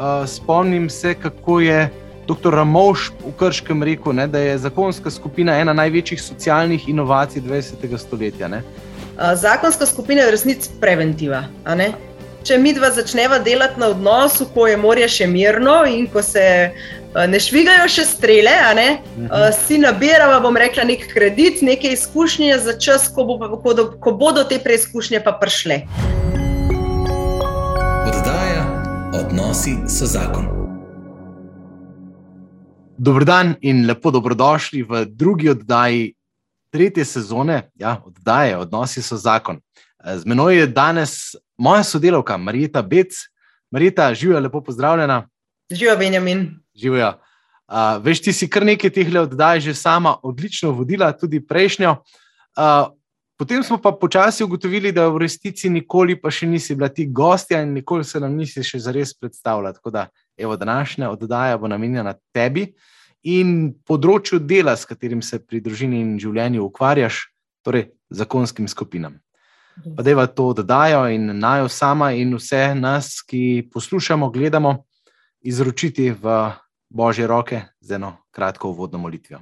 uh, spomnim se, kako je dr. Ramovš v Krškem rekel, ne, da je zakonska skupina ena največjih socialnih inovacij 20. stoletja. Ne. Zakonska skupina je v resnici preventiva. Če mi dva začneva delati na odnosu, ko je morje še mirno in ko se ne švigajo še strele, ne, uh -huh. si nabiramo, bom rekla, nek kredit, neke izkušnje za čas, ko, bo, ko, do, ko bodo te preizkušnje pa prišle. Odnosi so zakon. Dobro dan in lepo dobrodošli v drugi oddaji tretje sezone, ja, oddaje Odnosi so zakon. Z menoj je danes moja sodelavka Marita Bec. Marita, živijo, lepo pozdravljena. Živijo, Benjamin. Živijo. Uh, veš, ti si kar nekaj teh oddaj že sama odlično vodila, tudi prejšnjo. Uh, potem smo pa počasi ugotovili, da v resnici nikoli pa še nisi bila ti gostja in nikoli se nam nisi še zares predstavljala. Tako da, evo, današnja oddaja bo namenjena tebi in področju dela, s katerim se pri družini in življenju ukvarjaš, torej zakonskim skupinam. Pa da je to oddajo in najo sama in vse nas, ki poslušamo, gledamo, izročiti v Božje roke z eno kratko uvodno molitvijo.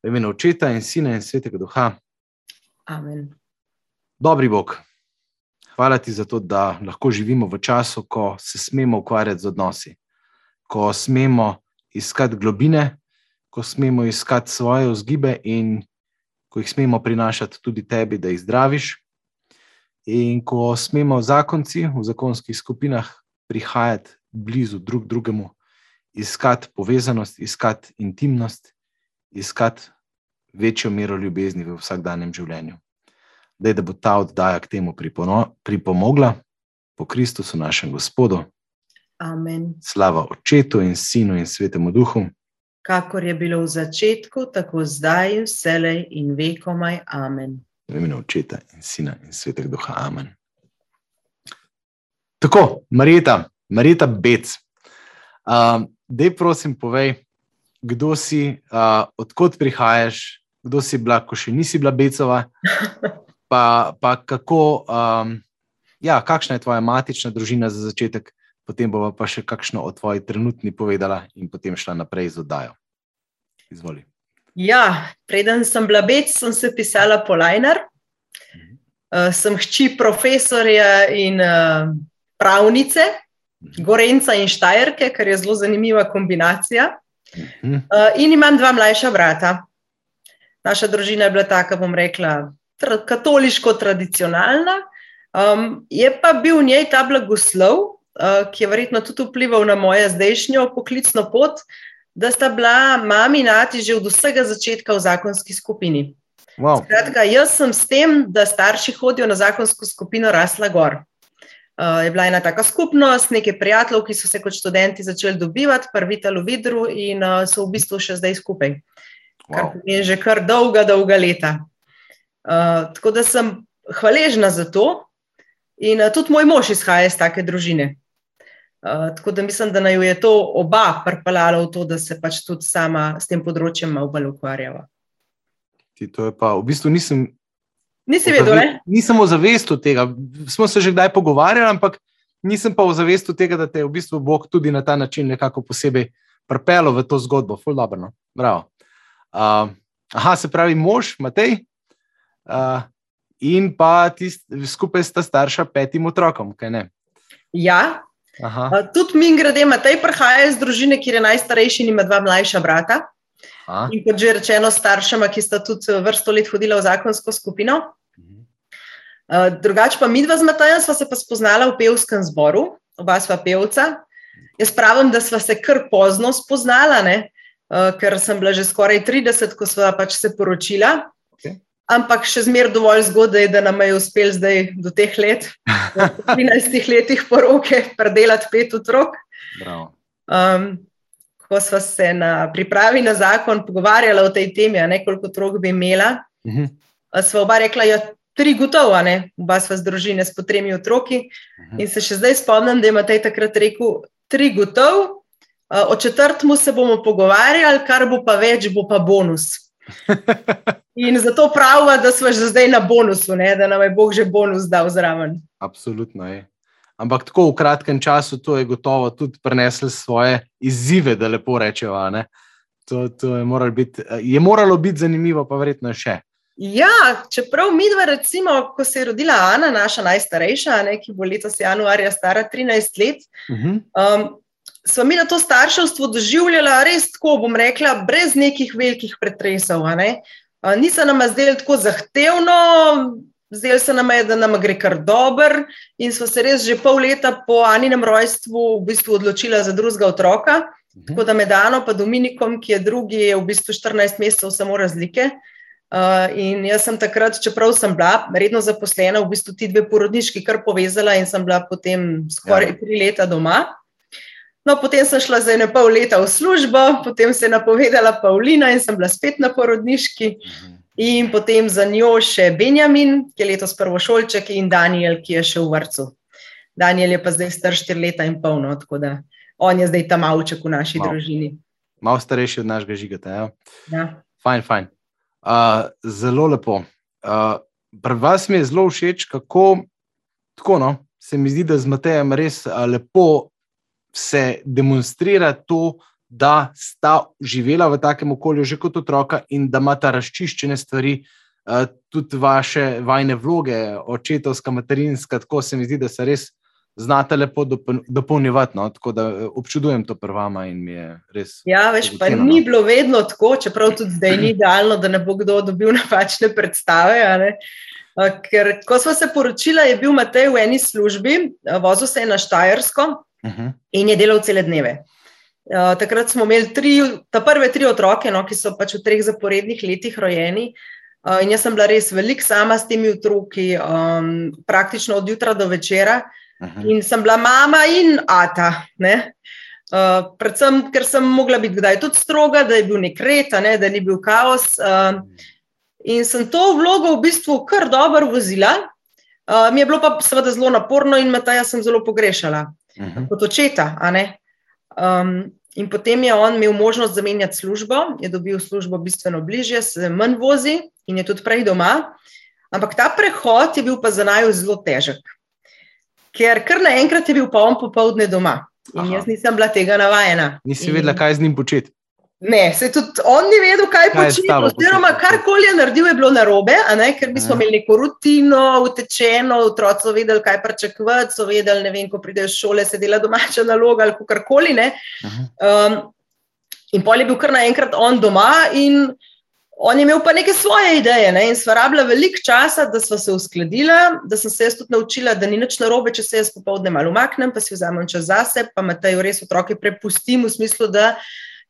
V imenu Očeta in Sina in Svetega Duha. Amen. Dobri Bog, hvala ti za to, da lahko živimo v času, ko se smemo ukvarjati z odnosi, ko smemo iskati globine, ko smemo iskati svoje vzgibe in ko jih smemo prinašati tudi tebi, da jih zdraviš. In ko smemo zakonci v zakonskih skupinah prihajati blizu drug drugemu, iskati povezanost, iskati intimnost, iskati večjo mero ljubezni v vsakdanjem življenju. Dej, da bo ta oddaja k temu pripomogla, po Kristusu, našem Gospodu. Amen. Slava Očetu in Sinu in Svetemu Duhu. Kakor je bilo v začetku, tako zdaj, vselej in vekomaj. Amen. V imenu Očeta in Sina in Svetega Duha. Amen. Tako, Marita, Marita Bec. Uh, Dej, prosim, povej, kdo si, uh, odkot prihajaš, kdo si bila, ko še nisi bila Becova, pa, pa kako, um, ja, kakšna je tvoja matična družina za začetek, potem bomo pa še kakšno o tvoji trenutni povedala in potem šla naprej z oddajo. Izvoli. Ja, preden sem bila bec, sem se pisala Polajnar. Mhm. Uh, sem hči profesorja in uh, pravnice, mhm. Gorenca in Štajerke, kar je zelo zanimiva kombinacija. Uh, in imam dva mlajša brata. Naša družina je bila taka, bom rekla, tra katoliško-tradicionalna. Um, je pa bil v njej ta blagoslov, uh, ki je verjetno tudi vplival na mojo zdajšnjo poklicno pot, da sta bila mami in ati že od vsega začetka v zakonski skupini. Wow. Skratka, jaz sem s tem, da starši hodijo na zakonsko skupino, rasla gor. Uh, je bila ena taka skupnost, nekaj prijateljev, ki so se kot študenti začeli dobivati, prvi telo vidru in uh, so v bistvu še zdaj skupaj. Wow. Kar je že kar dolga, dolga leta. Uh, tako da sem hvaležna za to, in uh, tudi moj mož izhaja iz take družine. Uh, tako da mislim, da naj je to oba pripeljala v to, da se pač tudi sama s tem področjem malo bolj ukvarjava. Ti to je pa v bistvu nisem. Nisi vedel, ne? Nisem v zavestu tega. Smo se že kdaj pogovarjali, ampak nisem pa v zavestu tega, da te je v bistvu Bog tudi na ta način nekako posebej pripeljal v to zgodbo. Ful dobro. No? Bravo. Uh, aha, se pravi, mož, Matej. Uh, in pa ti skupaj sta starša petim otrokom, kaj ne? Ja, Uh, tudi mi, grede, Matej prihaja iz družine, kjer je najstarejši in ima dva mlajša brata. Aha. In kot že rečeno, staršema, ki sta tudi vrsto let hodila v zakonsko skupino. Uh, drugače pa mi dva z Matajem sva se pa spoznala v pevskem zboru, oba sva pevca. Jaz pravim, da sva se kar pozno spoznala, uh, ker sem bila že skoraj 30, ko sva pač se poročila ampak še zmeraj dovolj zgodaj, da nam je uspel zdaj do teh let, v 13 letih poroke, predelati pet otrok. Um, ko smo se na pripravi na zakon pogovarjali o tej temi, koliko otrok bi imela, uh mhm. -huh. smo oba rekla, ja, tri gotovo, ne? oba sva z družine s po tremi otroki. Uh mhm. -huh. In se še zdaj spomnim, da je Matej takrat rekel, tri gotovo. O četrtmu se bomo pogovarjali, kar bo pa več, bo pa bonus. In zato pravimo, da smo že zdaj na bonusu, ne? da nam je Bog že bonus dal zraven. Absolutno je. ampak tako v kratkem času to je gotovo tudi preneslo svoje izzive, da lepo rečemo. To, to je, moralo biti, je moralo biti zanimivo, pa verjetno še. Ja, čeprav mi dva, recimo, ko se je rodila Ana, naša najstarejša, ne, ki bo letos januarja stara 13 let, uh -huh. um, smo mi na to starševstvo doživljali res tako, bom rekla, brez nekih velikih pretresov. Ne. Uh, ni se nam zdelo tako zahtevno, zdelo se nam je, da nam gre kar dober, in smo se res že pol leta po Aninem rojstvu v bistvu odločili za drugega otroka. Mhm. Tako da med Dano in Dominikom, ki je drugi, je v bistvu 14 mesecev samo razlike. Uh, in jaz sem takrat, čeprav sem bila redno zaposlena, v bistvu ti dve porodniški kar povezala in sem bila potem skoraj ja. tri leta doma. No, potem sem šla za eno pol leta v službo, potem se je napovedala Pavlina in sem bila spet na porodniški. Mhm. In potem za njo še Benjamin, ki je letos prvošolček, in Daniel, ki je še v vrtu. Daniel je pa zdaj star štiri leta in polno, tako da on je zdaj ta malček v naši Mal. družini. Malo starejši od našega žigata. Ja. Ja. Fajn, fajn. Uh, zelo lepo. Uh, pri vas mi je zelo všeč, kako tako, no, se mi zdi, da z Matejem res uh, lepo se demonstrira to, da sta živela v takem okolju že kot otroka in da imata razčiščene stvari, uh, tudi vaše vajne vloge, očetovska, materinska. Tako se mi zdi, da se res znate lepo dopolnjevati. No? Tako da eh, občudujem to prvama in mi je res. Ja, veš, pa no. ni bilo vedno tako, čeprav tudi zdaj ni idealno, da ne bo kdo dobil napačne predstave. Uh, ker, ko smo se poročili, je bil Matej v eni službi, vozil se je na Štajersko uh mhm. -huh. in je delal cele dneve. Uh, takrat smo imeli tri, ta prve tri otroke, no, ki so pač v treh zaporednih letih rojeni. Uh, in jaz sem bila res velik sama s temi otroki, um, praktično od jutra do večera. Uh, -huh. In sem bila mama in ata. Uh, predvsem, ker sem mogla biti kdaj tudi stroga, da je bil nek red, ne? da ni bil kaos. Uh, in sem to vlogo v bistvu kar dobro vozila. Uh, mi je bilo pa seveda zelo naporno in Mataja sem zelo pogrešala uh -huh. kot očeta. Um, in potem je on imel možnost zamenjati službo, je dobil službo bistveno bližje, se manj vozi in je tudi prej doma. Ampak ta prehod je bil pa za naju zelo težek ker kar naenkrat je bil pa on popoldne doma. In Aha. jaz nisem bila tega navajena. Nisi in... vedela, kaj z njim početi. Ne, se tudi on ni vedel, kaj, kaj početi. Oziroma, karkoli je naredil, je bilo narobe, ker mi smo imeli neko rutino, utečeno, otroci so vedeli, kaj pričakovati, so vedeli, ne vem, ko pridejo iz šole, se dela domača naloga ali karkoli. Um, in pol je bil kar naenkrat on doma. In, On je imel pa neke svoje ideje ne? in sva rabila veliko časa, da sva se uskladila, da sem se jaz tudi naučila, da ni nič narobe, če se jaz popovdne malo umaknem, pa si vzamem čas zase, pa me taj res otroke prepustim v smislu, da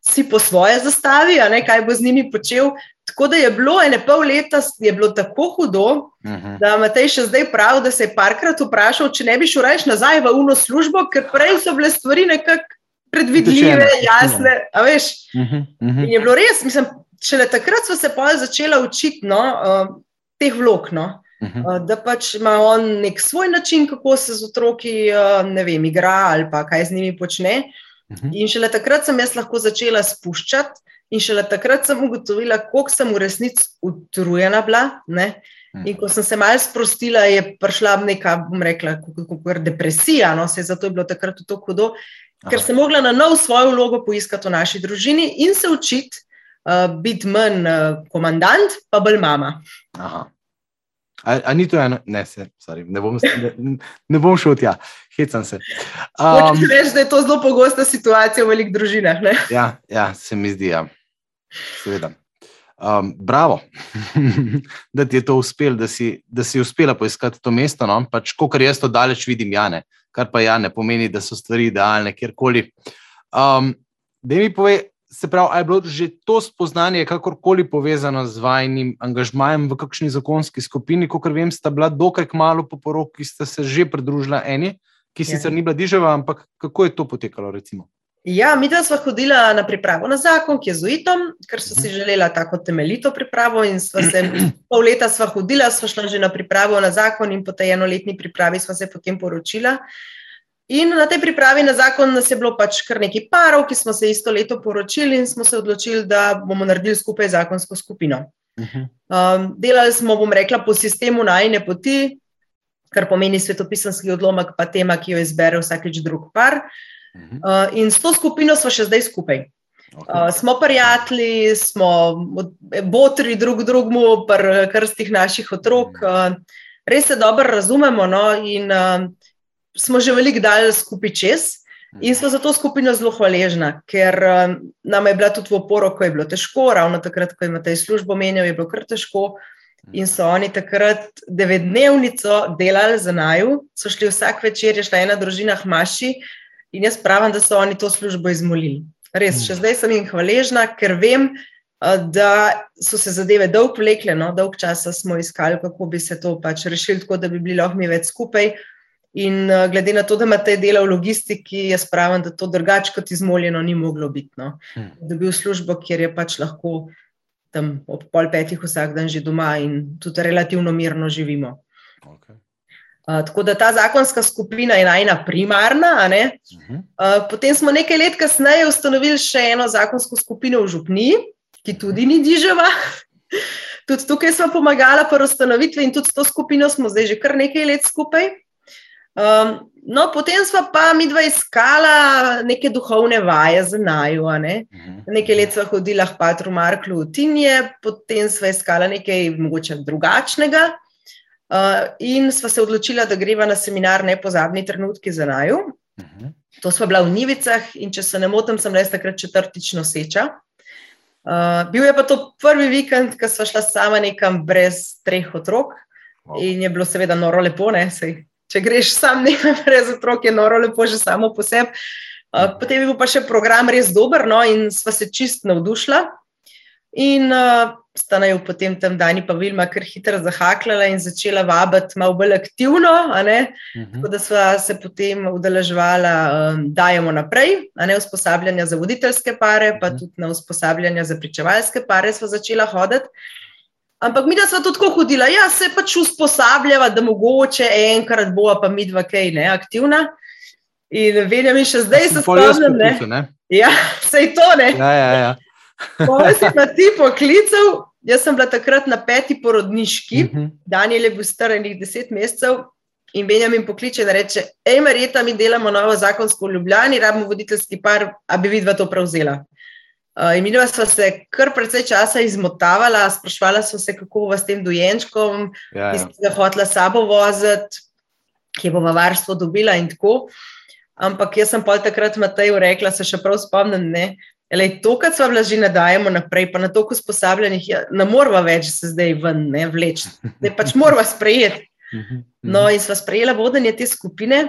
si po svoje zastavi, a ne kaj bo z njimi počel. Tako da je bilo ene pol leta, je bilo tako hudo, uh mhm. -huh. da Matej še zdaj pravi, da se je parkrat vprašal, če ne bi šel reči nazaj v uno službo, ker prej so bile stvari nekako predvidljive, jasne. Veš, uh -huh, uh -huh. In je bilo res, mislim, šele takrat smo se pa začeli učiti no, uh, teh vlog. No. Uh -huh. uh, da pač ima on nek svoj način, kako se z otroki uh, vem, igra ali pa kaj z njimi počne. Uh -huh. In šele takrat sem jaz lahko začela spuščati, in šele takrat sem ugotovila, koliko sem v resnici utrujena bila. Ne. In ko sem se malo sprostila, je prišla neka, bom rekla, depresija. No, zato je bilo takrat tako hudo, ker Aha. sem mogla na nov svojo vlogo poiskati v naši družini in se učiti, uh, biti manj uh, komandant, pa bolj mama. Aha. A, a ni to eno, ne, se, sorry, ne, bom, ne, ne bom šel tja, hecam se. Um, Rečeš, da je to zelo pogosta situacija v velikih družinah. Ja, ja, se mi zdi, ja. seveda. Um, bravo, da ti je to uspelo, da, da si uspela poiskati to mesto. No? Pač, ko kar jaz to daleč vidim, Jane, kar pa ja ne pomeni, da so stvari idealne kjerkoli. Um, da mi povej, se pravi, ali je bilo že to spoznanje kakorkoli povezano z vajnim angažmajem v kakšni zakonski skupini, kot vem, sta bila dokaj malo po poroki, ki sta se že pridružila eni, ki ja. sicer ni bila dižava, ampak kako je to potekalo? Recimo? Ja, mi dva sva hodila na pripravo na zakon, ki je z UIT-om, ker so si mhm. želela tako temeljito pripravo. Se, pol leta sva hodila, sva šla že na pripravo na zakon, in po tej enoletni pripravi sva se potem poročila. In na tej pripravi na zakon nas je bilo pač kar nekaj parov, ki smo se isto leto poročili in smo se odločili, da bomo naredili skupaj zakonsko skupino. Uh -huh. um, delali smo, bom rekla, po sistemu najne poti. kar pomeni svetopisanski odlomek, pa tema, ki jo izbere vsakeč drug par. Uh, in s to skupino smo še zdaj skupaj. Okay. Uh, smo prijatelji, smo botri drug drugemu, pri krstih naših otrok. Uh, res se dobro razumemo no? in uh, smo že veliko dal skupaj čez. In smo za to skupino zelo hvaležni, ker um, nam je bila tudi v oporo, ko je bilo težko, ravno takrat, ko je Matej službo menjal, je bilo kar težko. In so oni takrat devetdnevnico delali za naju, so šli vsak večer, je šla ena družina Hmaši in jaz pravim, da so oni to službo izmolili. Res, še zdaj sem jim hvaležna, ker vem, da so se zadeve dolgo vlekle, no, dolg časa smo iskali, kako bi se to pač rešili, tako da bi bili lahko mi več skupaj. In uh, glede na to, da imate delo v logistiki, jaz pravim, da to drugače kot izmoljeno ni moglo biti. No. Hmm. Da bi bil službo, kjer je pač lahko tam ob pol petih vsak dan že doma in tudi relativno mirno živimo. Okay. Uh, tako da ta zakonska skupina je najna primarna. Uh, potem smo nekaj let kasneje ustanovili še eno zakonsko skupino v Župniji, ki tudi ni dižava. tudi tukaj smo pomagali pri ustanovitvi in tudi s to skupino smo zdaj že kar nekaj let skupaj. Um, no, potem smo pa mi dva iskala neke duhovne vaje za naju. Ne? Uh mhm. -huh. Nekaj let smo hodili k Patru Marklu v Tinje, potem smo iskala nekaj mogoče drugačnega. Uh, in smo se odločila, da greva na seminar Nepozabni trenutki za naju. Uh mhm. -huh. To smo bila v Nivicah in če se ne motim, sem res takrat četrtič noseča. Uh, bil je pa to prvi vikend, ko smo šla sama nekam brez treh otrok wow. in je bilo seveda noro lepo, ne, sej če greš sam nekaj brez otrok, je noro lepo že samo po sebi. Uh, potem je bil pa še program res dober, no, in sva se čist navdušila. In uh, sta naj v potem tem dani pa Vilma kar hitro zahaklala in začela vabiti malo bolj aktivno. Uh mhm. -huh. Tako da sva se potem udeležvala, um, dajemo naprej, ne usposabljanja za voditeljske pare, pa uh mhm. -huh. tudi na usposabljanja za pričevalske pare sva začela hoditi. Ampak mi, smo tudi tako hodila, ja, se pač usposabljava, da mogoče enkrat bo pa mi dva kaj ne aktivna. In vedem, in še zdaj se spomnim, ne. ne? Ja, se je to, ne. Ja, ja, ja. Potem si pa ti poklical, jaz sem bila takrat na peti porodniški, uh mhm. -huh. Daniel je bil star enih deset mesecev in Benjamin pokliče in reče, ej, Marita, mi delamo novo zakonsko v Ljubljani, rabimo voditeljski par, a bi vidva to prevzela. Uh, in mi dva sva se kar precej časa izmotavala, sprašvala sva se, kako bo s tem dojenčkom, ja, ja. ki je hotela sabo voziti, ki bo varstvo dobila in tako. Ampak jaz sem pa takrat Mateju rekla, se še prav spomnim, ne. Elej, to, kar smo vlaži, ne dajemo naprej, pa na to, ko sposabljenih, ja, ne moramo več se zdaj ven, ne vleči, ne pač moramo sprejeti. Mhm, no, in sva sprejela vodenje te skupine,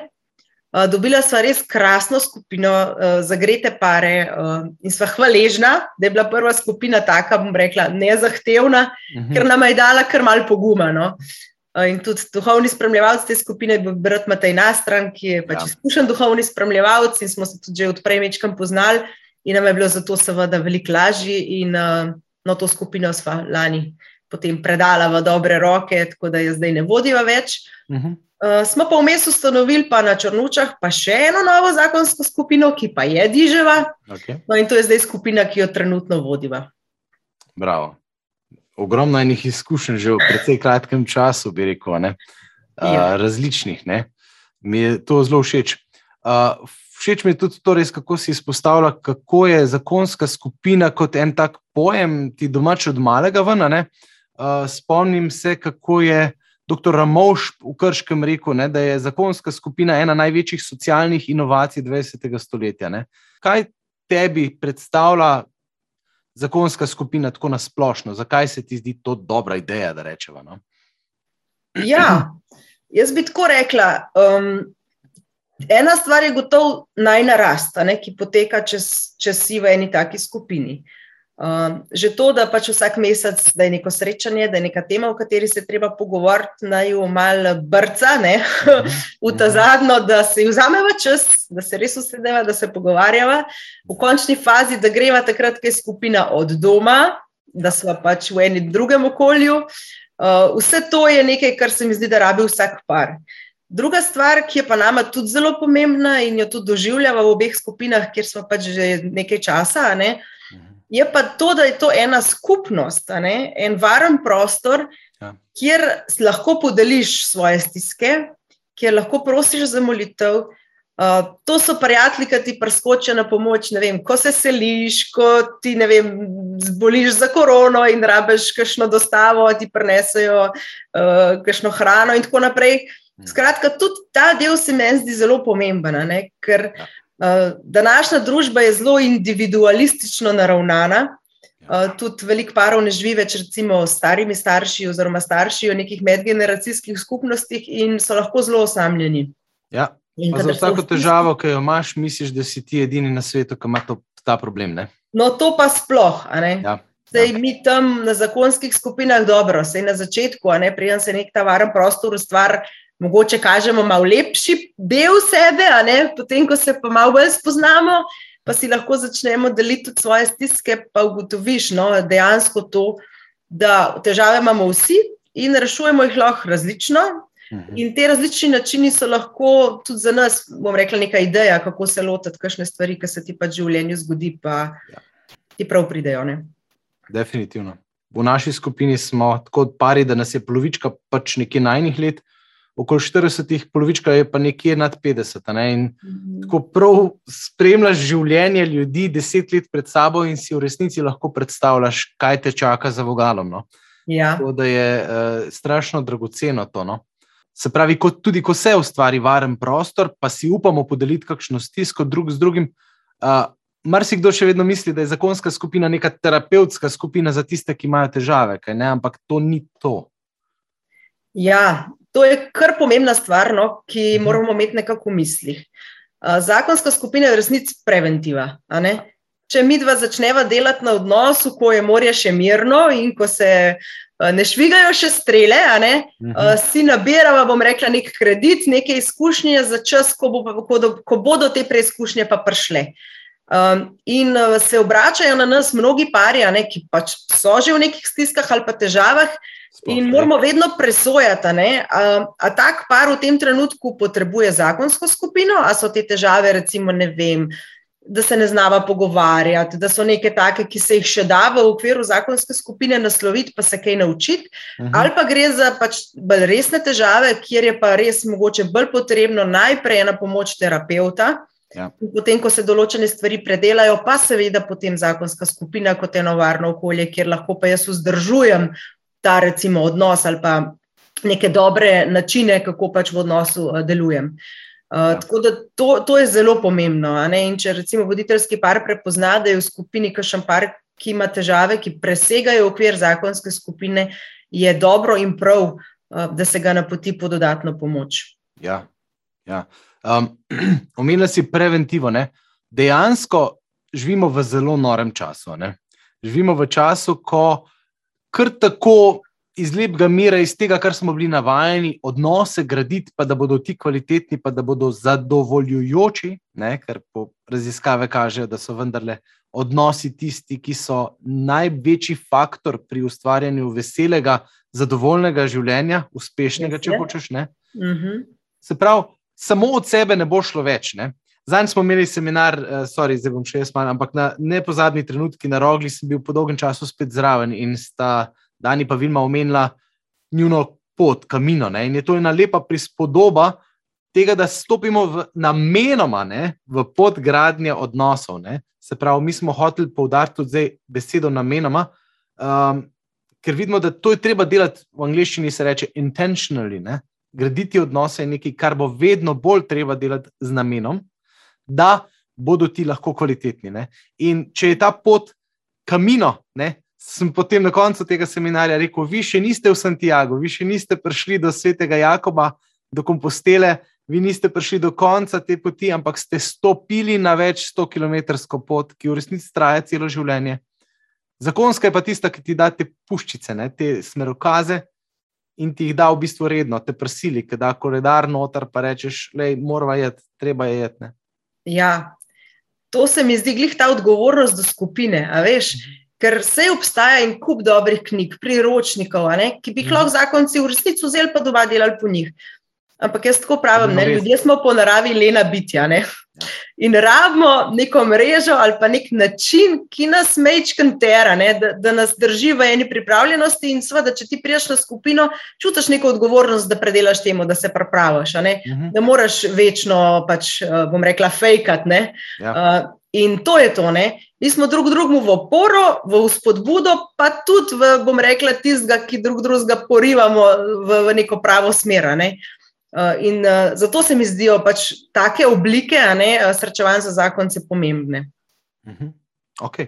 dobila sva res krasno skupino, uh, zagrete pare uh, in sva hvaležna, da je bila prva skupina taka, bom rekla, nezahtevna, uh mhm. -huh. ker nam je dala kar mal poguma. No? In tudi duhovni spremljevalec te skupine je bil brat Matej Nastran, ki je pač ja. izkušen duhovni spremljevalec in smo se tudi že odprej mečkam poznali in nam je bilo zato seveda veliko lažje in no, to skupino sva lani potem predala v dobre roke, tako da jo zdaj ne vodiva več. Uh mhm. -huh. Uh, smo pa vmes ustanovili pa na Črnučah pa še eno novo zakonsko skupino, ki pa je Diževa. Okay. No, in to je zdaj skupina, ki jo trenutno vodiva. Bravo. Ogromno enih izkušenj že v precej kratkem času, bi rekel, uh, ja. različnih. Ne? Mi je to zelo všeč. Uh, všeč mi je tudi to, res, kako si izpostavlja, kako je zakonska skupina kot en tak pojem, ti domač od malega ven. Uh, spomnim se, kako je dr. Ramovš v Krškem rekel, ne, da je zakonska skupina ena največjih socialnih inovacij 20. stoletja. Ne. Kaj tebi predstavlja zakonska skupina tako na splošno? Zakaj se ti zdi to dobra ideja, da rečemo? No? Ja, jaz bi tako rekla. Um, ena stvar je gotovo najnarasta, ki poteka, če si v eni taki skupini. Uh, Um, že to, da pač vsak mesec da je neko srečanje, da je neka tema, o kateri se treba pogovoriti, naj jo malo brca, ne? v ta zadnjo, da se vzameva čas, da se res usedeva, da se pogovarjava. V končni fazi, da greva takrat, ko je skupina od doma, da smo pač v enem drugem okolju. Uh, vse to je nekaj, kar se mi zdi, da rabi vsak par. Druga stvar, ki je pa nama tudi zelo pomembna in jo tudi doživljava v obeh skupinah, kjer smo pač že nekaj časa, ne? Je pa to, da je to ena skupnost, en varen prostor, ja. kjer lahko podeliš svoje stiske, kjer lahko prosiš za molitev. Uh, to so prijatelji, ki ti preskočijo na pomoč, vem, ko se seliš, ko ti vem, zboliš za korono in rabiš kakšno dostavo, ti prenesejo uh, kakšno hrano in tako naprej. Hmm. Skratka, tudi ta del se mi zdi zelo pomemben, ne? ker uh, današnja družba je zelo individualistično naravnana. Uh, tudi veliko parov ne živi več, recimo, s starimi starši oziroma starši v nekih medgeneracijskih skupnostih in so lahko zelo osamljeni. Ja. Za vsako težavo, ki jo imaš, misliš, da si ti edini na svetu, ki ima to, ta problem. Ne? No, to pa sploh. Ja. Sej ja. mi tam na zakonskih skupinah dobro, sej na začetku, ne prijem se nek ta varen prostor ustvar. Mogoče kažemo malo lepši del sebe, potem, ko se pa malo bolj spoznamo, pa si lahko začnemo deliti tudi svoje stiske, pa ugotoviš no, dejansko to, da težave imamo vsi in rešujemo jih lahko različno. Mhm. In te različni načini so lahko tudi za nas, bom rekla, neka ideja, kako se lotiti kakšne stvari, ki se ti pač v življenju zgodi, pa ja. ti prav pridejo. Ne? Definitivno. V naši skupini smo tako pari, da nas je polovička pač nekje najnih let, okoli 40, polovička je pa nekje nad 50. Ne? In mhm. tako prav spremljaš življenje ljudi deset let pred sabo in si v resnici lahko predstavljaš, kaj te čaka za vogalom. No? Ja. Tako da je uh, strašno dragoceno to. No? Se pravi, ko, tudi ko se ustvari varen prostor, pa si upamo podeliti kakšno stisko drug z drugim. Uh, Marsikdo še vedno misli, da je zakonska skupina neka terapevtska skupina za tiste, ki imajo težave, ampak to ni to. Ja, To je kar pomembna stvar, no, ki mhm. moramo imeti nekako v mislih. Zakonska skupina je v resnici preventiva. Če mi dva začneva delati na odnosu, ko je morje še mirno in ko se ne švigajo še strele, ne, mhm. si nabiramo, bom rekla, nek kredit, neke izkušnje za čas, ko, bo, ko, do, ko bodo te preizkušnje pa prišle. Um, in se obračajo na nas mnogi pari, ne, ki pač so že v nekih stiskah ali pa težavah, In moramo vedno presojati, ali tak par v tem trenutku potrebuje zakonsko skupino, ali so te težave, recimo, vem, da se ne znava pogovarjati, da so neke take, ki se jih še da v okviru zakonske skupine nasloviti, pa se kaj naučiti, uh mhm. -huh. ali pa gre za pač bolj resne težave, kjer je pa res mogoče bolj potrebno najprej na pomoč terapeuta. Ja. Potem, ko se določene stvari predelajo, pa seveda potem zakonska skupina kot eno varno okolje, kjer lahko pa jaz vzdržujem ta recimo, odnos ali pa neke dobre načine, kako pač v odnosu uh, delujem. Uh, tako da to, to je zelo pomembno. In če recimo voditeljski par prepozna, da je v skupini kakšen par, ki ima težave, ki presegajo okvir zakonske skupine, je dobro in prav, uh, da se ga napoti po dodatno pomoč. Ja, ja. Um, omenila si preventivo. Ne? Dejansko živimo v zelo norem času. Ne? Živimo v času, ko kar tako iz lepega mira, iz tega, kar smo bili navajeni, odnose graditi, pa da bodo ti kvalitetni, pa da bodo zadovoljujoči, ne, ker po raziskave kažejo, da so vendarle odnosi tisti, ki so največji faktor pri ustvarjanju veselega, zadovoljnega življenja, uspešnega, če hočeš. Mhm. Se pravi, samo od sebe ne bo šlo več. Ne. Zdaj smo imeli seminar, uh, sorry, zdaj bom še jaz malo, ampak na nepozadnji trenutki na rogli sem bil po dolgem času spet zraven in sta Dani pa Vilma omenila njuno pot, kamino. Ne? In je to ena lepa prispodoba tega, da stopimo v, namenoma ne? v pot gradnje odnosov. Ne? Se pravi, mi smo hoteli poudariti tudi zdaj besedo namenoma. Um, Ker vidimo, da to je treba delati, v angleščini se reče intentionally. Ne? Graditi odnose je nekaj, kar bo vedno bolj treba delati z namenom, da bodo ti lahko kvalitetni. Ne? In če je ta pot kamino, ne, sem potem na koncu tega seminarja rekel: Vi še niste v Santiago, vi še niste prišli do svetega Jakoba, do kompostele, vi niste prišli do konca te poti, ampak ste stopili na več sto km pot, ki v resnici traja celo življenje. Zakonska je pa tista, ki ti da te puščice, ne, te smerokaze. In ti jih da v bistvu redno, te prisili, da koledar noter, pa rečeš, je moramo jeti, treba je jeti. Ja, to se mi zdi glih ta odgovornost do skupine. Veš, mhm. ker vse obstaja in kup dobrih knjig, priročnikov, ki bi jih mhm. lahko zakonci v resnici vzeli pa doma delali po njih. Ampak jaz tako pravim, ne, ljudje smo po naravi lena bitja. Ne? In rabimo neko mrežo ali pa nek način, ki nas mečkam tera, ne, da, da nas drži v eni pripravljenosti. In seveda, če ti priješ na skupino, čutiš neko odgovornost, da predelaš temu, da se pripraviš. Uh mhm. -huh. Da moraš večno, pač, eh, bom rekla, fejkat. Ja. Uh, in to je to. Ne. Mi smo drug drugemu v oporo, v spodbudo, pa tudi v, bom rekla, tistega, ki drug drugega porivamo v, v neko pravo smer. Ne. Uh, Eh, in uh, zato se mi zdijo pač take oblike ne, eh, srečevanj za zakonce pomembne. Uh mhm. okay.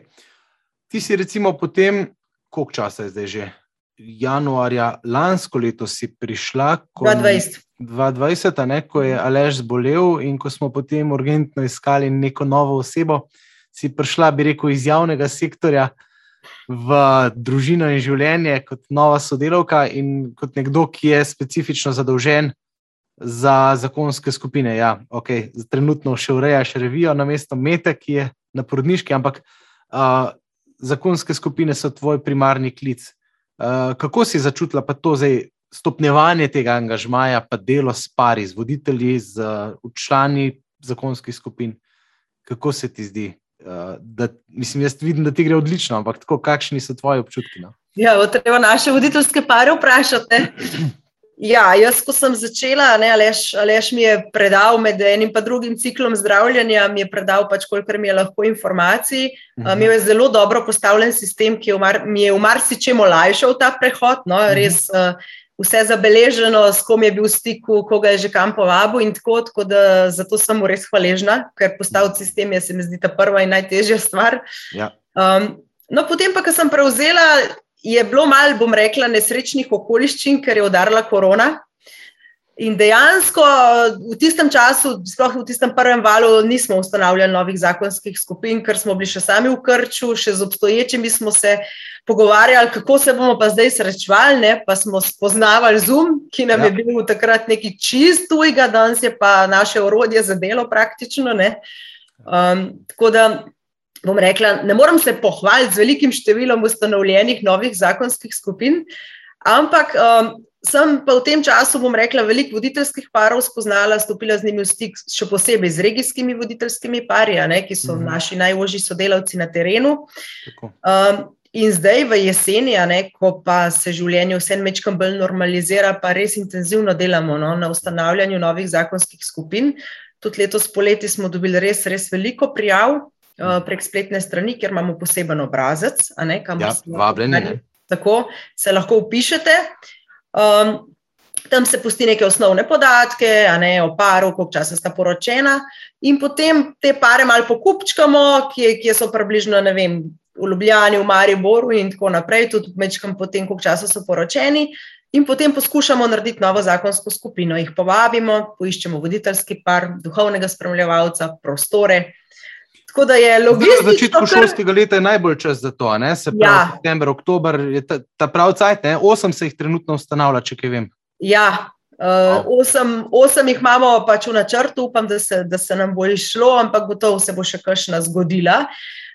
Ti si recimo potem, koliko časa je zdaj že? Januarja lansko leto si prišla, ko, 2020. 2020, ne, ko je Alež zbolel in ko smo potem urgentno iskali neko novo osebo, si prišla, bi rekel, iz javnega sektorja v družino in življenje kot nova sodelavka in kot nekdo, ki je specifično zadolžen za zakonske skupine. Ja, okay. Trenutno še urejaš revijo na mesto Mete, ki je na porodniški, ampak uh, zakonske skupine so tvoj primarni klic. Uh, kako si začutila pa to zdaj? Stopnjevanje tega angažmaja, pa delo s pari, z voditelji, z uh, člani zakonskih skupin, kako se ti zdi? Uh, da, mislim, jaz vidim, da ti gre odlično, ampak tako, kakšni so tvoji občutki? No? Ja, treba naše voditeljske pare vprašati. Ja, jaz, ko sem začela, ne, Aleš, Aleš mi je predal med enim in drugim ciklom zdravljenja, mi je predal pač, kolikor mi je lahko informacij. Mhm. Imel je zelo dobro postavljen sistem, ki je mar, mi je v marsičem olajšal ta prehod. No, mhm. res, uh, vse zabeleženo, s kom je bil v stiku, koga je že kam povabil in tako. tako da, zato sem mu res hvaležna, ker postaviti sistem je, se mi zdi, ta prva in najtežja stvar. Ja. Um, no, potem pa, ko sem prevzela je bilo malo, bom rekla, nesrečnih okoliščin, ker je udarila korona. In dejansko v tistem času, sploh v tistem prvem valu, nismo ustanavljali novih zakonskih skupin, ker smo bili še sami v krču, še z obstoječimi smo se pogovarjali, kako se bomo pa zdaj srečevali. Ne? Pa smo spoznavali Zoom, ki nam ja. je bil takrat nekaj čist tujega, danes je pa naše orodje za delo praktično. Um, tako da bom rekla, ne morem se pohvaliti z velikim številom ustanovljenih novih zakonskih skupin, ampak um, sem pa v tem času, bom rekla, veliko voditeljskih parov spoznala, stopila z njimi v stik, še posebej z regijskimi voditeljskimi pari, ne, ki so mhm. naši najožji sodelavci na terenu. Um, in zdaj v jeseni, ne, ko pa se življenje vse mečkam bolj normalizira, pa res intenzivno delamo no, na ustanavljanju novih zakonskih skupin. Tudi letos poleti smo dobili res, res veliko prijav, prek spletne strani, kjer imamo poseben obrazec. Ne, ja, vabljeni. Tako se lahko upišete. Um, tam se pusti neke osnovne podatke, ne, o paru, koliko časa sta poročena, in potem te pare malo pokupčkamo, ki, ki so približno vem, v Ljubljani, v Mariboru in tako naprej, tudi mečkam potem, koliko časa so poročeni. In potem poskušamo narediti novo zakonsko skupino, jih povabimo, poiščemo voditeljski par, duhovnega spremljevalca, prostore, Tako da je logično. Na začetku kar... šolskega leta je najbolj čas za to, ne? se pravi, ja. september, oktober je ta, ta pravi cajt, ne? osem se jih trenutno ustanavlja, če kaj vem. Ja. Uh, osem, osem jih imamo pač v načrtu, upam, da se, da se nam bo išlo, ampak gotovo se bo še kakšna zgodila.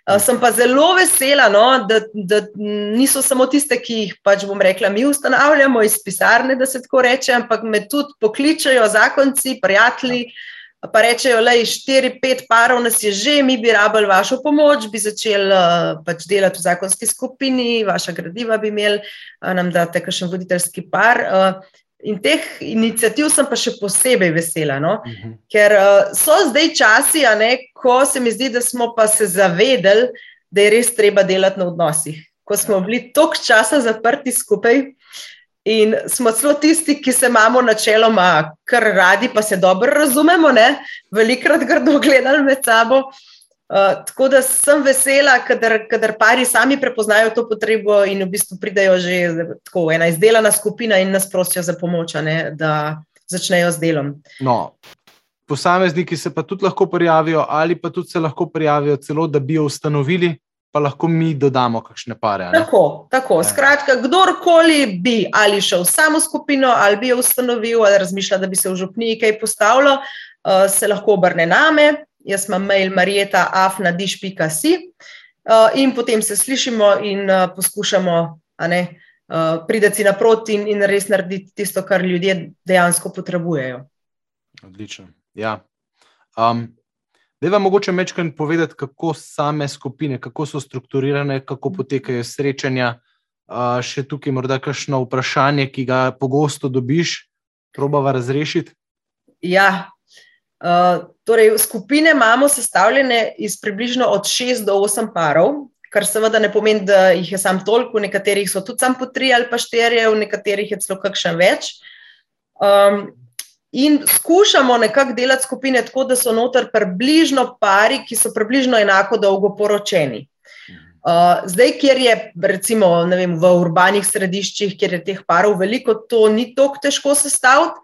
Uh, sem pa zelo vesela, no, da, da niso samo tiste, ki jih pač bom rekla, mi ustanavljamo iz pisarne, da se tako reče, ampak me tudi pokličajo zakonci, prijatelji. Ja pa rečejo, da je štiri, pet parov nas je že, mi bi rabili vašo pomoč, bi začeli uh, pač delati v zakonski skupini, vaša gradiva bi imeli, nam date kakšen voditeljski par. Uh, in teh inicijativ sem pa še posebej vesela, no? uh mhm. -huh. ker uh, so zdaj časi, ne, ko se mi zdi, da smo pa se zavedali, da je res treba delati na odnosih. Ko smo bili toliko časa zaprti skupaj, uh, In smo celo tisti, ki se imamo načeloma kar radi, pa se dobro razumemo, ne? velikrat grdo gledali med sabo. Uh, tako da sem vesela, kadar pari sami prepoznajo to potrebo in v bistvu pridejo že tako ena izdelana skupina in nas prosijo za pomoč, ne, da začnejo z delom. No, posamezniki se pa tudi lahko prijavijo, ali pa tudi se lahko prijavijo, celo da bi jo ustanovili, pa lahko mi dodamo kakšne pare. Tako, tako. Ja. Skratka, kdorkoli bi ali šel samo skupino, ali bi jo ustanovil, ali razmišlja, da bi se v župniji kaj postavilo, uh, se lahko obrne name. Jaz imam mail marijeta afnadiš.si uh, in potem se slišimo in uh, poskušamo ne, uh, prideti naproti in, in res narediti tisto, kar ljudje dejansko potrebujejo. Odlično. Ja. Um, Da vam mogoče večkrat povedati, kako same skupine, kako so strukturirane, kako mhm. potekajo srečanja. Uh, še tukaj morda kakšno vprašanje, ki ga pogosto dobiš, probava razrešiti. Ja, uh, torej skupine imamo sestavljene iz približno od 6 do 8 parov, kar seveda ne pomeni, da jih je sam toliko, v nekaterih so tudi sam po 3 ali pa 4, v nekaterih je celo kakšen več. Um, In skušamo nekako delati skupine tako, da so noter približno pari, ki so približno enako dolgo poročeni. Uh, zdaj, kjer je recimo vem, v urbanih središčih, kjer je teh parov veliko, to ni tako težko sestaviti.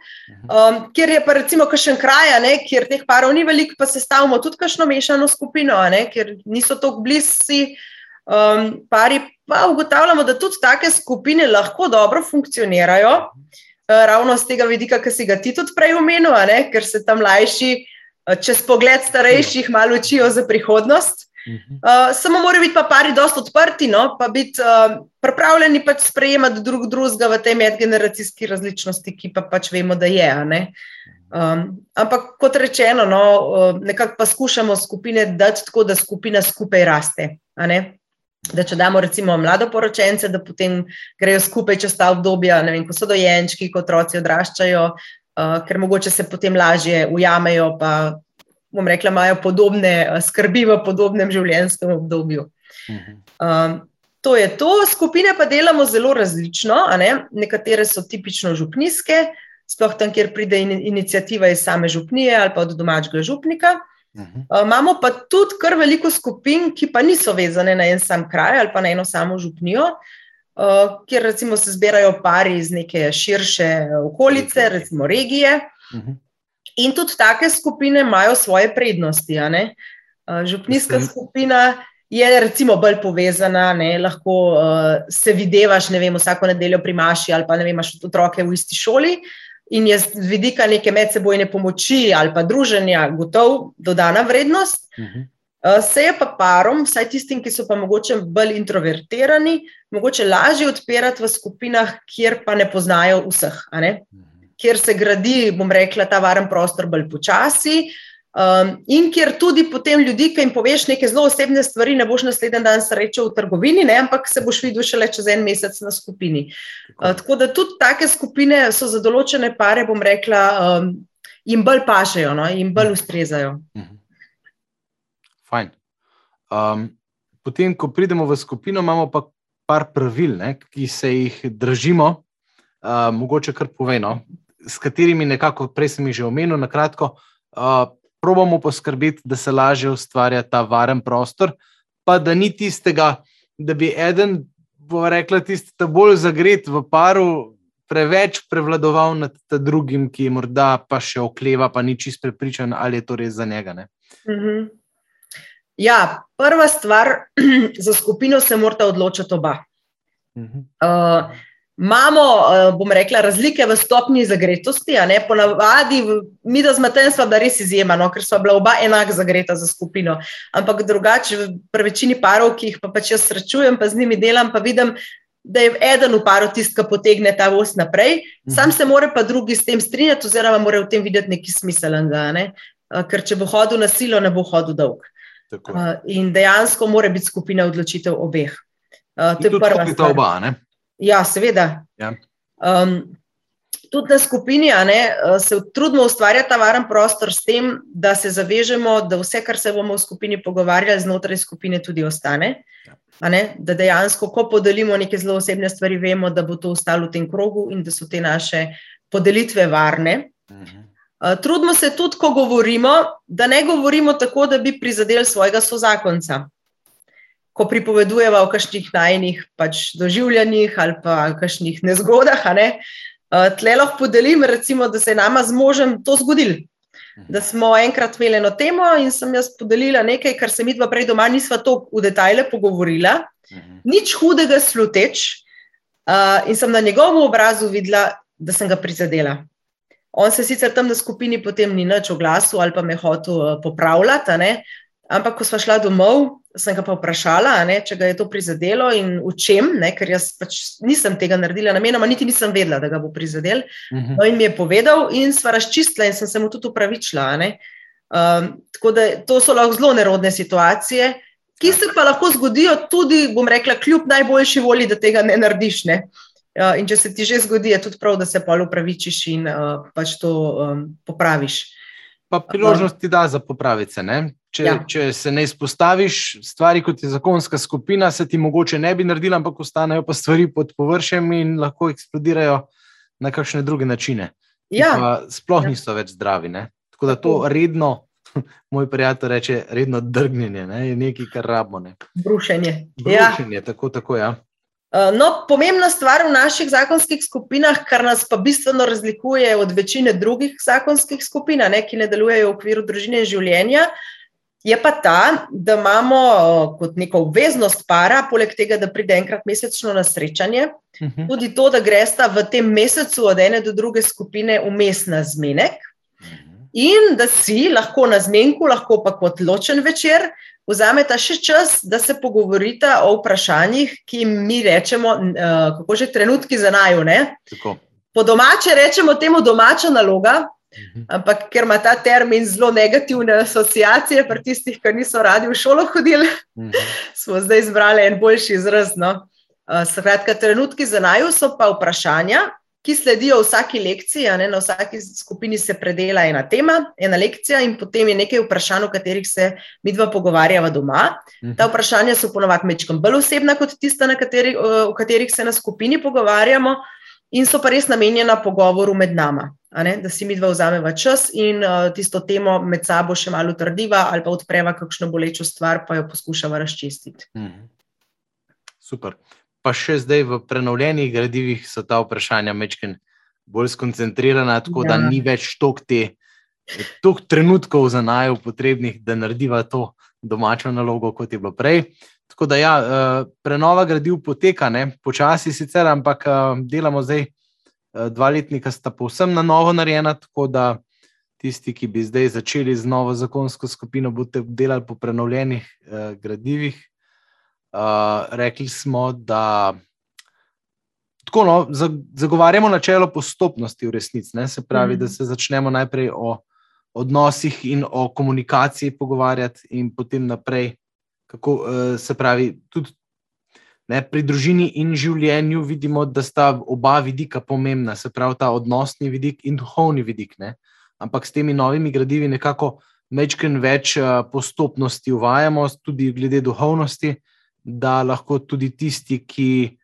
Um, kjer je pa recimo kakšen kraj, kjer teh parov ni veliko, pa sestavimo tudi kakšno mešano skupino, ne, kjer niso tako blizu um, pari. Pa ugotavljamo, da tudi take skupine lahko dobro funkcionirajo. Eh, ravno z tega vidika, ki si ga ti tudi prej omenil, ker se tam mlajši, eh, čez pogled starejših, malo učijo za prihodnost. Uh, samo morajo biti pa pari dosta odprti, no, pa biti uh, pripravljeni pač sprejemati drug drugega v tej medgeneracijski različnosti, ki pa pač vemo, da je. Um, ampak kot rečeno, no, uh, nekako pa skušamo skupine dati tako, da skupina skupaj raste da če damo recimo mlado poročence, da potem grejo skupaj čez ta obdobja, vem, ko so dojenčki, ko otroci odraščajo, uh, ker mogoče se potem lažje ujamejo, pa bom rekla, imajo podobne uh, skrbi v podobnem življenjskem obdobju. Um, to je to, skupine pa delamo zelo različno. Ne? Nekatere so tipično župnijske, sploh tam, kjer pride in, inicijativa iz same župnije ali pa od domačega župnika. Uh, imamo pa tudi kar veliko skupin, ki pa niso vezane na en sam kraj ali pa na eno samo župnijo, uh, kjer recimo se zbirajo pari iz neke širše okolice, recimo regije. Uh -huh. In tudi take skupine imajo svoje prednosti. Uh, župnijska Mislim. skupina je recimo bolj povezana, ne? lahko uh, se videvaš, ne vem, vsako nedeljo pri Maši ali pa ne vem, imaš otroke v isti šoli. Uh, in je z vidika neke medsebojne pomoči ali pa druženja gotov dodana vrednost. Uh -huh. Se je pa parom, vsaj tistim, ki so pa mogoče bolj introvertirani, mogoče lažje odpirati v skupinah, kjer pa ne poznajo vseh, ne? kjer se gradi, bom rekla, ta varen prostor bolj počasi, uh, Um, in kjer tudi potem ljudi, ki jim poveš neke zelo osebne stvari, ne boš naslednji dan srečal v trgovini, ne, ampak se boš videl šele čez en mesec na skupini. Tako, uh, tako da tudi take skupine so za določene pare, bom rekla, um, jim bolj pašejo, no, jim bolj mhm. ustrezajo. Mhm. Fajn. Um, potem, ko pridemo v skupino, imamo pa par pravil, ne, ki se jih držimo, uh, mogoče kar poveno, s katerimi nekako, prej sem jih že omenil, na kratko. Uh, probamo poskrbeti, da se lažje ustvarja ta varen prostor, pa da ni tistega, da bi eden, bo rekla, tisti, je bolj zagret v paru, preveč prevladoval nad drugim, ki je morda pa še okleva, pa ni čist prepričan, ali je to res za njega. Mhm. Ja, prva stvar, za skupino se morata odločiti oba. Mhm. Uh, Imamo, eh, bom rekla, razlike v stopni zagretosti. Ponavadi, mi da smo tam, da res izjema, no, ker so bila oba enako zagreta za skupino. Ampak drugače, pri večini parov, ki jih pa pač jaz srečujem, pa z njimi delam, pa vidim, da je eden v paru tisti, ki potegne ta voz naprej, mhm. sam se more pa drugi s tem strinjati, oziroma mora v tem videti nekaj smiselnega. Ne? Eh, ker če bo hodil na silo, ne bo hodil dolg. Tako. Eh, in dejansko mora biti skupina odločitev obeh. To je prva stvar. Oba, Ja, seveda. Ja. Um, tudi na skupini ne, uh, se trudimo ustvarjati ta varen prostor s tem, da se zavežemo, da vse, kar se bomo v skupini pogovarjali, znotraj skupine tudi ostane. Ja. Ne, da dejansko, ko podelimo neke zelo osebne stvari, vemo, da bo to ostalo v tem krogu in da so te naše podelitve varne. Mhm. Uh, trudimo se tudi, ko govorimo, da ne govorimo tako, da bi prizadeli svojega sozakonca ko pripovedujeva o kakšnih najnih pač doživljanjih ali pa kakšnih nezgodah. Ne? Uh, tle lahko podelim, recimo, da se je nama z možem to zgodilo. Da smo enkrat imeli eno temo in sem jaz podelila nekaj, kar se mi dva prej doma nisva tako v detajle pogovorila, nič hudega sluteč, uh, in sem na njegovem obrazu videla, da sem ga prizadela. On se sicer tam na skupini potem ni nič oglasil ali pa me hotel uh, popravljati, ampak ko smo šla domov, sem ga pa vprašala, ne, če ga je to prizadelo in v čem, ne, ker jaz pač nisem tega naredila namenoma, niti nisem vedela, da ga bo prizadel. Uh mhm. -huh. no, in mi je povedal, in sva razčistila, in sem se mu tudi upravičila. Um, tako da to so lahko zelo nerodne situacije, ki se pa lahko zgodijo tudi, bom rekla, kljub najboljši volji, da tega ne narediš. Ne? Uh, in če se ti že zgodi, je tudi prav, da se pol upravičiš in uh, pač to um, popraviš. Pa priložnost ti da za popraviti se. Če, ja. če se ne izpostaviš stvari kot je zakonska skupina, se ti mogoče ne bi naredila, ampak ostanejo pa stvari pod površjem in lahko eksplodirajo na kakšne druge načine. Ja. Sploh ja. niso več zdravi. Ne? Tako da to redno, moj prijatelj reče, redno drgnjenje, ne? je nekaj, kar rabimo. Ne? Brušenje. Brušenje, ja. tako, tako ja. Uh, no, pomembna stvar v naših zakonskih skupinah, kar nas pa bistveno razlikuje od večine drugih zakonskih skupin, ne, ki ne delujejo v okviru družine in življenja, je pa ta, da imamo uh, kot neko obveznost para, poleg tega, da pride enkrat mesečno na srečanje, uh mhm. -huh. tudi to, da gresta v tem mesecu od ene do druge skupine vmes na zmenek. In da si lahko na zmenku, lahko pa kot ločen večer, vzameta še čas, da se pogovorita o vprašanjih, ki jim mi rečemo, uh, kako že trenutki za naju. Po domače rečemo temu domača naloga, mhm. Ampak ker ima ta termin zelo negativne asociacije, pri tistih, ki niso radi v šolo hodili, mhm. smo zdaj izbrali en boljši izraz. No? Uh, skratka, trenutki za naju so pa vprašanja, ki sledijo vsaki lekciji. Ne, na vsaki skupini se predela ena tema, ena lekcija, in potem je nekaj vprašanj, o katerih se mi dva pogovarjava doma. Mhm. Ta vprašanja so ponovadi mečkam bolj osebna kot tista, kateri, o katerih se na skupini pogovarjamo, in so pa res namenjena pogovoru med nami. Da si mi dva vzameva čas in uh, tisto temo med sabo še malo trdiva, ali pa odpreva kakšno bolečo stvar, pa jo poskušava razčistiti. Mhm. Super pa še zdaj v prenovljenih gradivih so ta vprašanja mečken bolj skoncentrirana, tako ja. da ni več tok te. Tuk trenutkov za naju potrebnih, da narediva to domačo nalogo, kot je bilo prej. Tako da, ja, eh, prenova gradiv poteka, ne, počasi sicer, ampak eh, delamo zdaj, eh, dva letnika sta povsem na novo narejena. Tako da tisti, ki bi zdaj začeli z novo zakonsko skupino, boste delali po prenovljenih gradivih, Uh, rekli smo, da tako, no, zagovarjamo načelo postopnosti v resnici. Ne? Se pravi, mm. da se začnemo najprej o odnosih in o komunikaciji pogovarjati, in potem naprej, kako uh, se pravi. Tudi ne, pri družini in življenju vidimo, da sta oba vidika pomembna, se pravi ta odnosni vidik in duhovni vidik. Ne? Ampak s temi novimi gradivi nekako večkrat več uh, postopnosti uvajamo, tudi glede duhovnosti da lahko tudi tisti, ki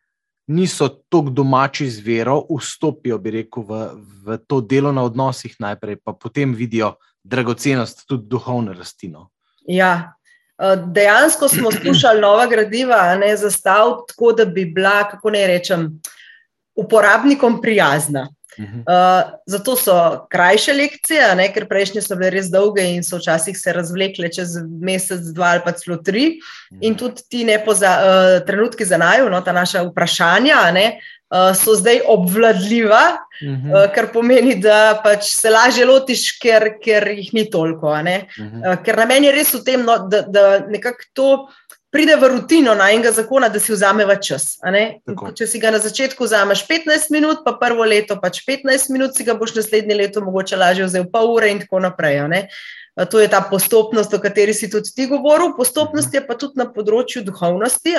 niso tako domači z vero, vstopijo, bi rekel, v, v to delo na odnosih najprej, pa potem vidijo dragocenost tudi duhovne rastino. Ja. Eh, dejansko smo skušali nova gradiva ne, zastaviti tako, da bi bila, kako naj rečem, uporabnikom prijazna. Uh, zato so krajše lekcije, ne, ker prejšnje so bile res dolge in so včasih se razvlekle čez mesec, dva ali pa celo tri. In tudi ti nepoza, uh, trenutki za naju, no, ta naša vprašanja, ne, uh, so zdaj obvladljiva, uh, kar pomeni, da pač se lažje lotiš, ker, ker jih ni toliko. Uh, ker na meni je res v tem, no, da, da nekako to pride v rutino na enega zakona, da si vzameva čas. Če si ga na začetku vzameš 15 minut, pa prvo leto pač 15 minut, si ga boš naslednje leto mogoče lažje vzel pol ure in tako naprej. To je ta postopnost, o kateri si tudi ti govoril. Postopnost je pa tudi na področju duhovnosti.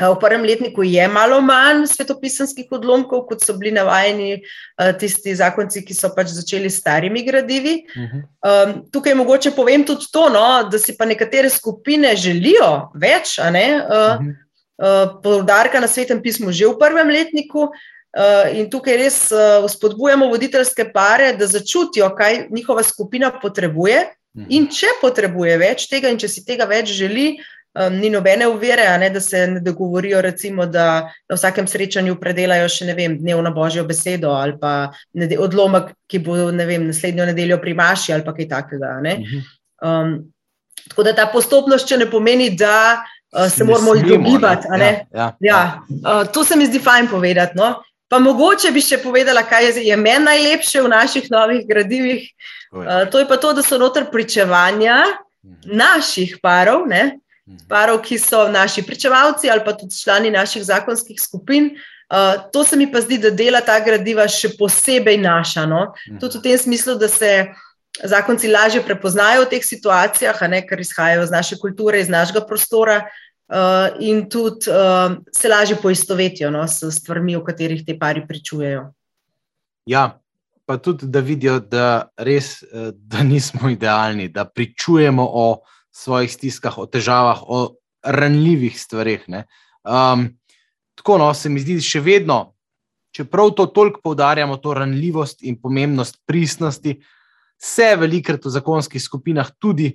V prvem letniku je malo manj svetopisanskih odlomkov, kot so bili navajeni tisti zakonci, ki so pač začeli s starimi gradivi. Um, tukaj mogoče povem tudi to, no, da si pa nekatere skupine želijo več, uh, uh, poudarka na svetem pismu že v prvem letniku. Uh, in tukaj res uh, spodbujamo voditeljske pare, da začutijo, kaj njihova skupina potrebuje. In če potrebuje več tega, in če si tega več želi, uh, um, ni nobene uvere, ne, da se ne dogovorijo, recimo, da na vsakem srečanju predelajo še ne vem, dnevno božjo besedo ali pa odlomek, ki bo ne vem, naslednjo nedeljo pri Maši ali kaj takega. Mhm. Um, tako da ta postopnost, če ne pomeni, da uh, se ne moramo izogibati. Ja, ja, ja. ja. uh, to se mi zdi fajn povedati. No? Pa mogoče bi še povedala, kaj je, je meni najlepše v naših novih gradivih. Uh, to je pa to, da so noter pričevanja mhm. naših parov, ne. Parov, ki so naši pričevalci ali pa tudi člani naših zakonskih skupin. Uh, to se mi pa zdi, da dela ta gradiva še posebej naša. No? Mhm. Tudi v tem smislu, da se zakonci lažje prepoznajo v teh situacijah, ne, ker izhajajo iz naše kulture, iz našega prostora. Uh, in tudi uh, se lažje poistovetijo no, s stvarmi, o katerih te pari pričujejo. Ja, pa tudi, da vidijo, da res da nismo idealni, da pričujemo o svojih stiskah, o težavah, o ranljivih stvareh. Um, tako no, se mi zdi, še vedno, čeprav to toliko poudarjamo, to ranljivost in pomembnost pristnosti, se velikrat v zakonskih skupinah tudi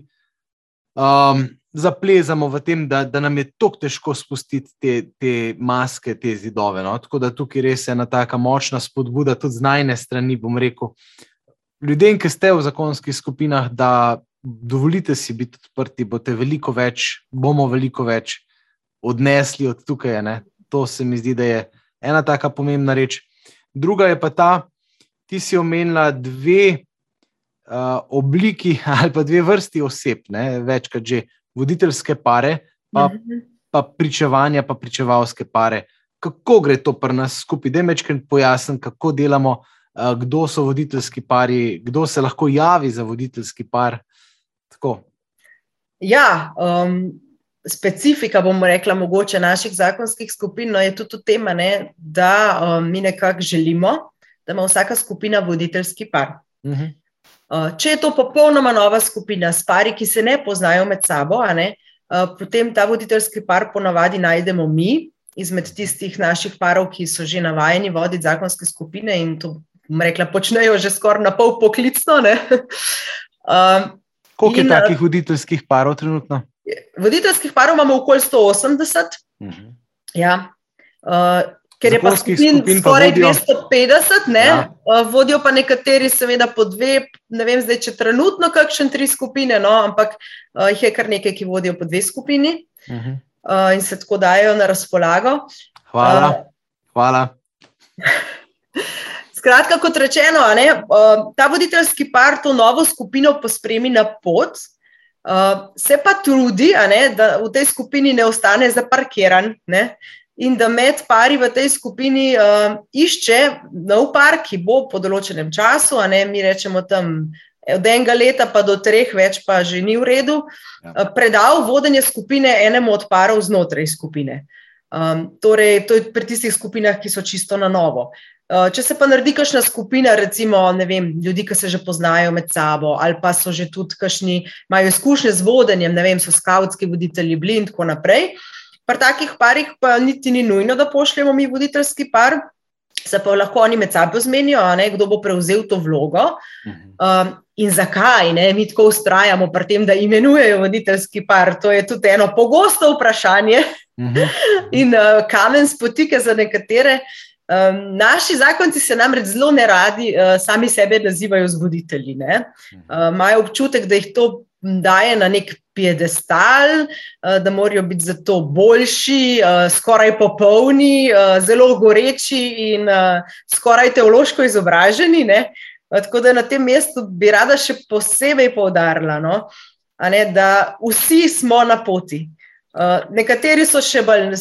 um, zaplezamo v tem, da, da nam je tako težko spustiti te, te maske, te zidove. No? Tako da tukaj res je ena tako močna spodbuda, tudi z najne strani, bom rekel. Ljudem, ki ste v zakonskih skupinah, da dovolite si biti odprti, boste veliko več, bomo veliko več odnesli od tukaj. Ne? To se mi zdi, da je ena taka pomembna reč. Druga je pa ta, ti si omenila dve uh, obliki ali pa dve vrsti oseb, ne? večkrat že voditeljske pare, pa, mhm. pa pričevanja, pa pričevalske pare. Kako gre to pri nas skupaj? Da je večkrat pojasnjen, kako delamo, uh, kdo so voditeljski pari, kdo se lahko javi za voditeljski par. Tako. Ja, um, specifika, bomo rekla, mogoče naših zakonskih skupin no je tudi tema, ne, da um, mi nekako želimo, da ima vsaka skupina voditeljski par. Uh mhm. -huh. uh, če je to popolnoma nova skupina s pari, ki se ne poznajo med sabo, ne, uh, potem ta voditeljski par ponavadi najdemo mi. Izmed tistih naših parov, ki so že navajeni voditi zakonske skupine, in to, rekla, počnejo že skoraj na pol poklicno. um, Koliko je takih voditeljskih parov trenutno? Voditeljskih parov imamo okoli 180. Uh -huh. ja. uh, ker je pa skupin skoraj 250, ja. uh, vodijo pa nekateri, seveda, po dve. Ne vem, zdaj, če trenutno kakšen tri skupine, no, ampak uh, jih je kar nekaj, ki vodijo po dve skupini uh -huh. uh, in se tako dajo na razpolago. Hvala. Uh, Hvala. Skratka, kot rečeno, ne, uh, ta voditeljski par to novo skupino pospremi na pot, uh, se pa trudi, ne, da v tej skupini ne ostane zaparkiran ne, in da med pari v tej skupini uh, išče nov par, ki bo po določenem času, ne, mi rečemo tam. Od enega leta pa do treh, več pa že ni v redu, ja. predal vodenje skupine enemu od parov znotraj skupine. Um, torej, to je pri tistih skupinah, ki so čisto na novo. Eh, če se pa naredi kakšna skupina, recimo vem, ljudi, ki se že poznajo med sabo, ali pa so že tudi kakšni, imajo izkušnje z vodenjem, ne vem, so skavtski voditelji, bili in tako naprej. Pri takih parih pa niti ni nujno, da pošljemo mi voditeljski par, se pa lahko oni med sabo zmenijo, ne, kdo bo prevzel to vlogo. Um, in zakaj ne, mi tako ustrajamo pri tem, da imenujejo voditeljski par? To je tudi eno pogosto vprašanje mhm. in uh, kamen spotike za nekatere. Um, naši zakonci se namreč zelo ne radi uh, sami sebe nazivajo zvoditelji. Imajo uh, občutek, da jih to daje na nek piedestal, uh, da morajo biti zato boljši, uh, skoraj popolni, uh, zelo goreči in uh, skoraj teološko izobraženi. Uh, tako da na tem mestu bi rada še posebej poudarila, no? ne, da vsi smo na poti. Uh, nekateri so še bolj,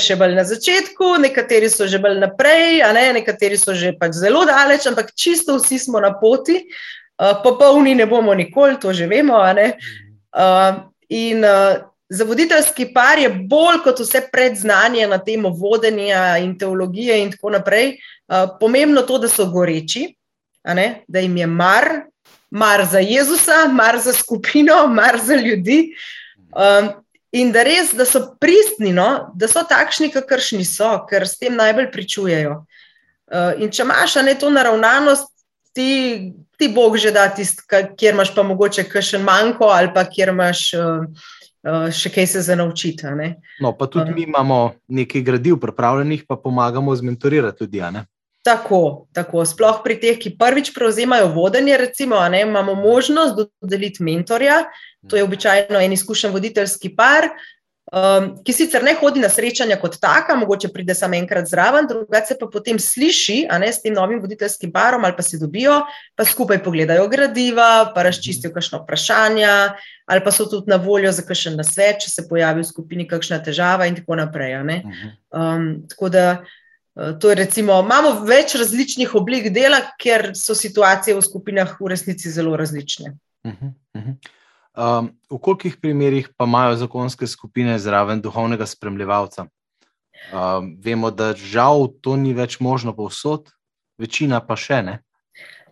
še bolj na začetku, nekateri so že bolj naprej, ne? nekateri so že pač zelo daleč, ampak čisto vsi smo na poti, uh, popolni ne bomo nikoli, to že vemo. Uh, in uh, za voditeljski par je bolj kot vse predznanje na temo vodenja in teologije in tako naprej, uh, pomembno to, da so goreči, da jim je mar, mar za Jezusa, mar za skupino, mar za ljudi. Um, In da res, da so pristni, no? da so takšni, kakršni so, ker s tem najbolj pričujejo. Uh, in če imaš ne to naravnanost, ti, ti Bog že da tisti, kjer imaš pa mogoče kakšen manjko ali pa kjer imaš uh, še kaj se za naučiti. No, pa tudi uh, mi imamo nekaj gradiv pripravljenih, pa pomagamo zmentorirati ljudi. Tako, tako. Sploh pri teh, ki prvič prevzemajo vodenje, recimo, ne, imamo možnost dodeliti mentorja. To je običajno en izkušen voditeljski par, um, ki sicer ne hodi na srečanja kot taka, mogoče pride samo enkrat zraven, drugače pa potem sliši ne, s tem novim voditeljskim parom ali pa se dobijo, pa skupaj pogledajo gradiva, pa razčistijo kakšno vprašanje, ali pa so tudi na voljo za kakšen nasvet, če se pojavi v skupini kakšna težava in tako naprej. Um, tako da To je recimo, imamo več različnih oblik dela, ker so situacije v skupinah v resnici zelo različne. Uh -huh, uh -huh. Um, v kolikih primerih pa imajo zakonske skupine zraven duhovnega spremljevalca? Um, vemo, da žal to ni več možno povsod, večina pa še ne.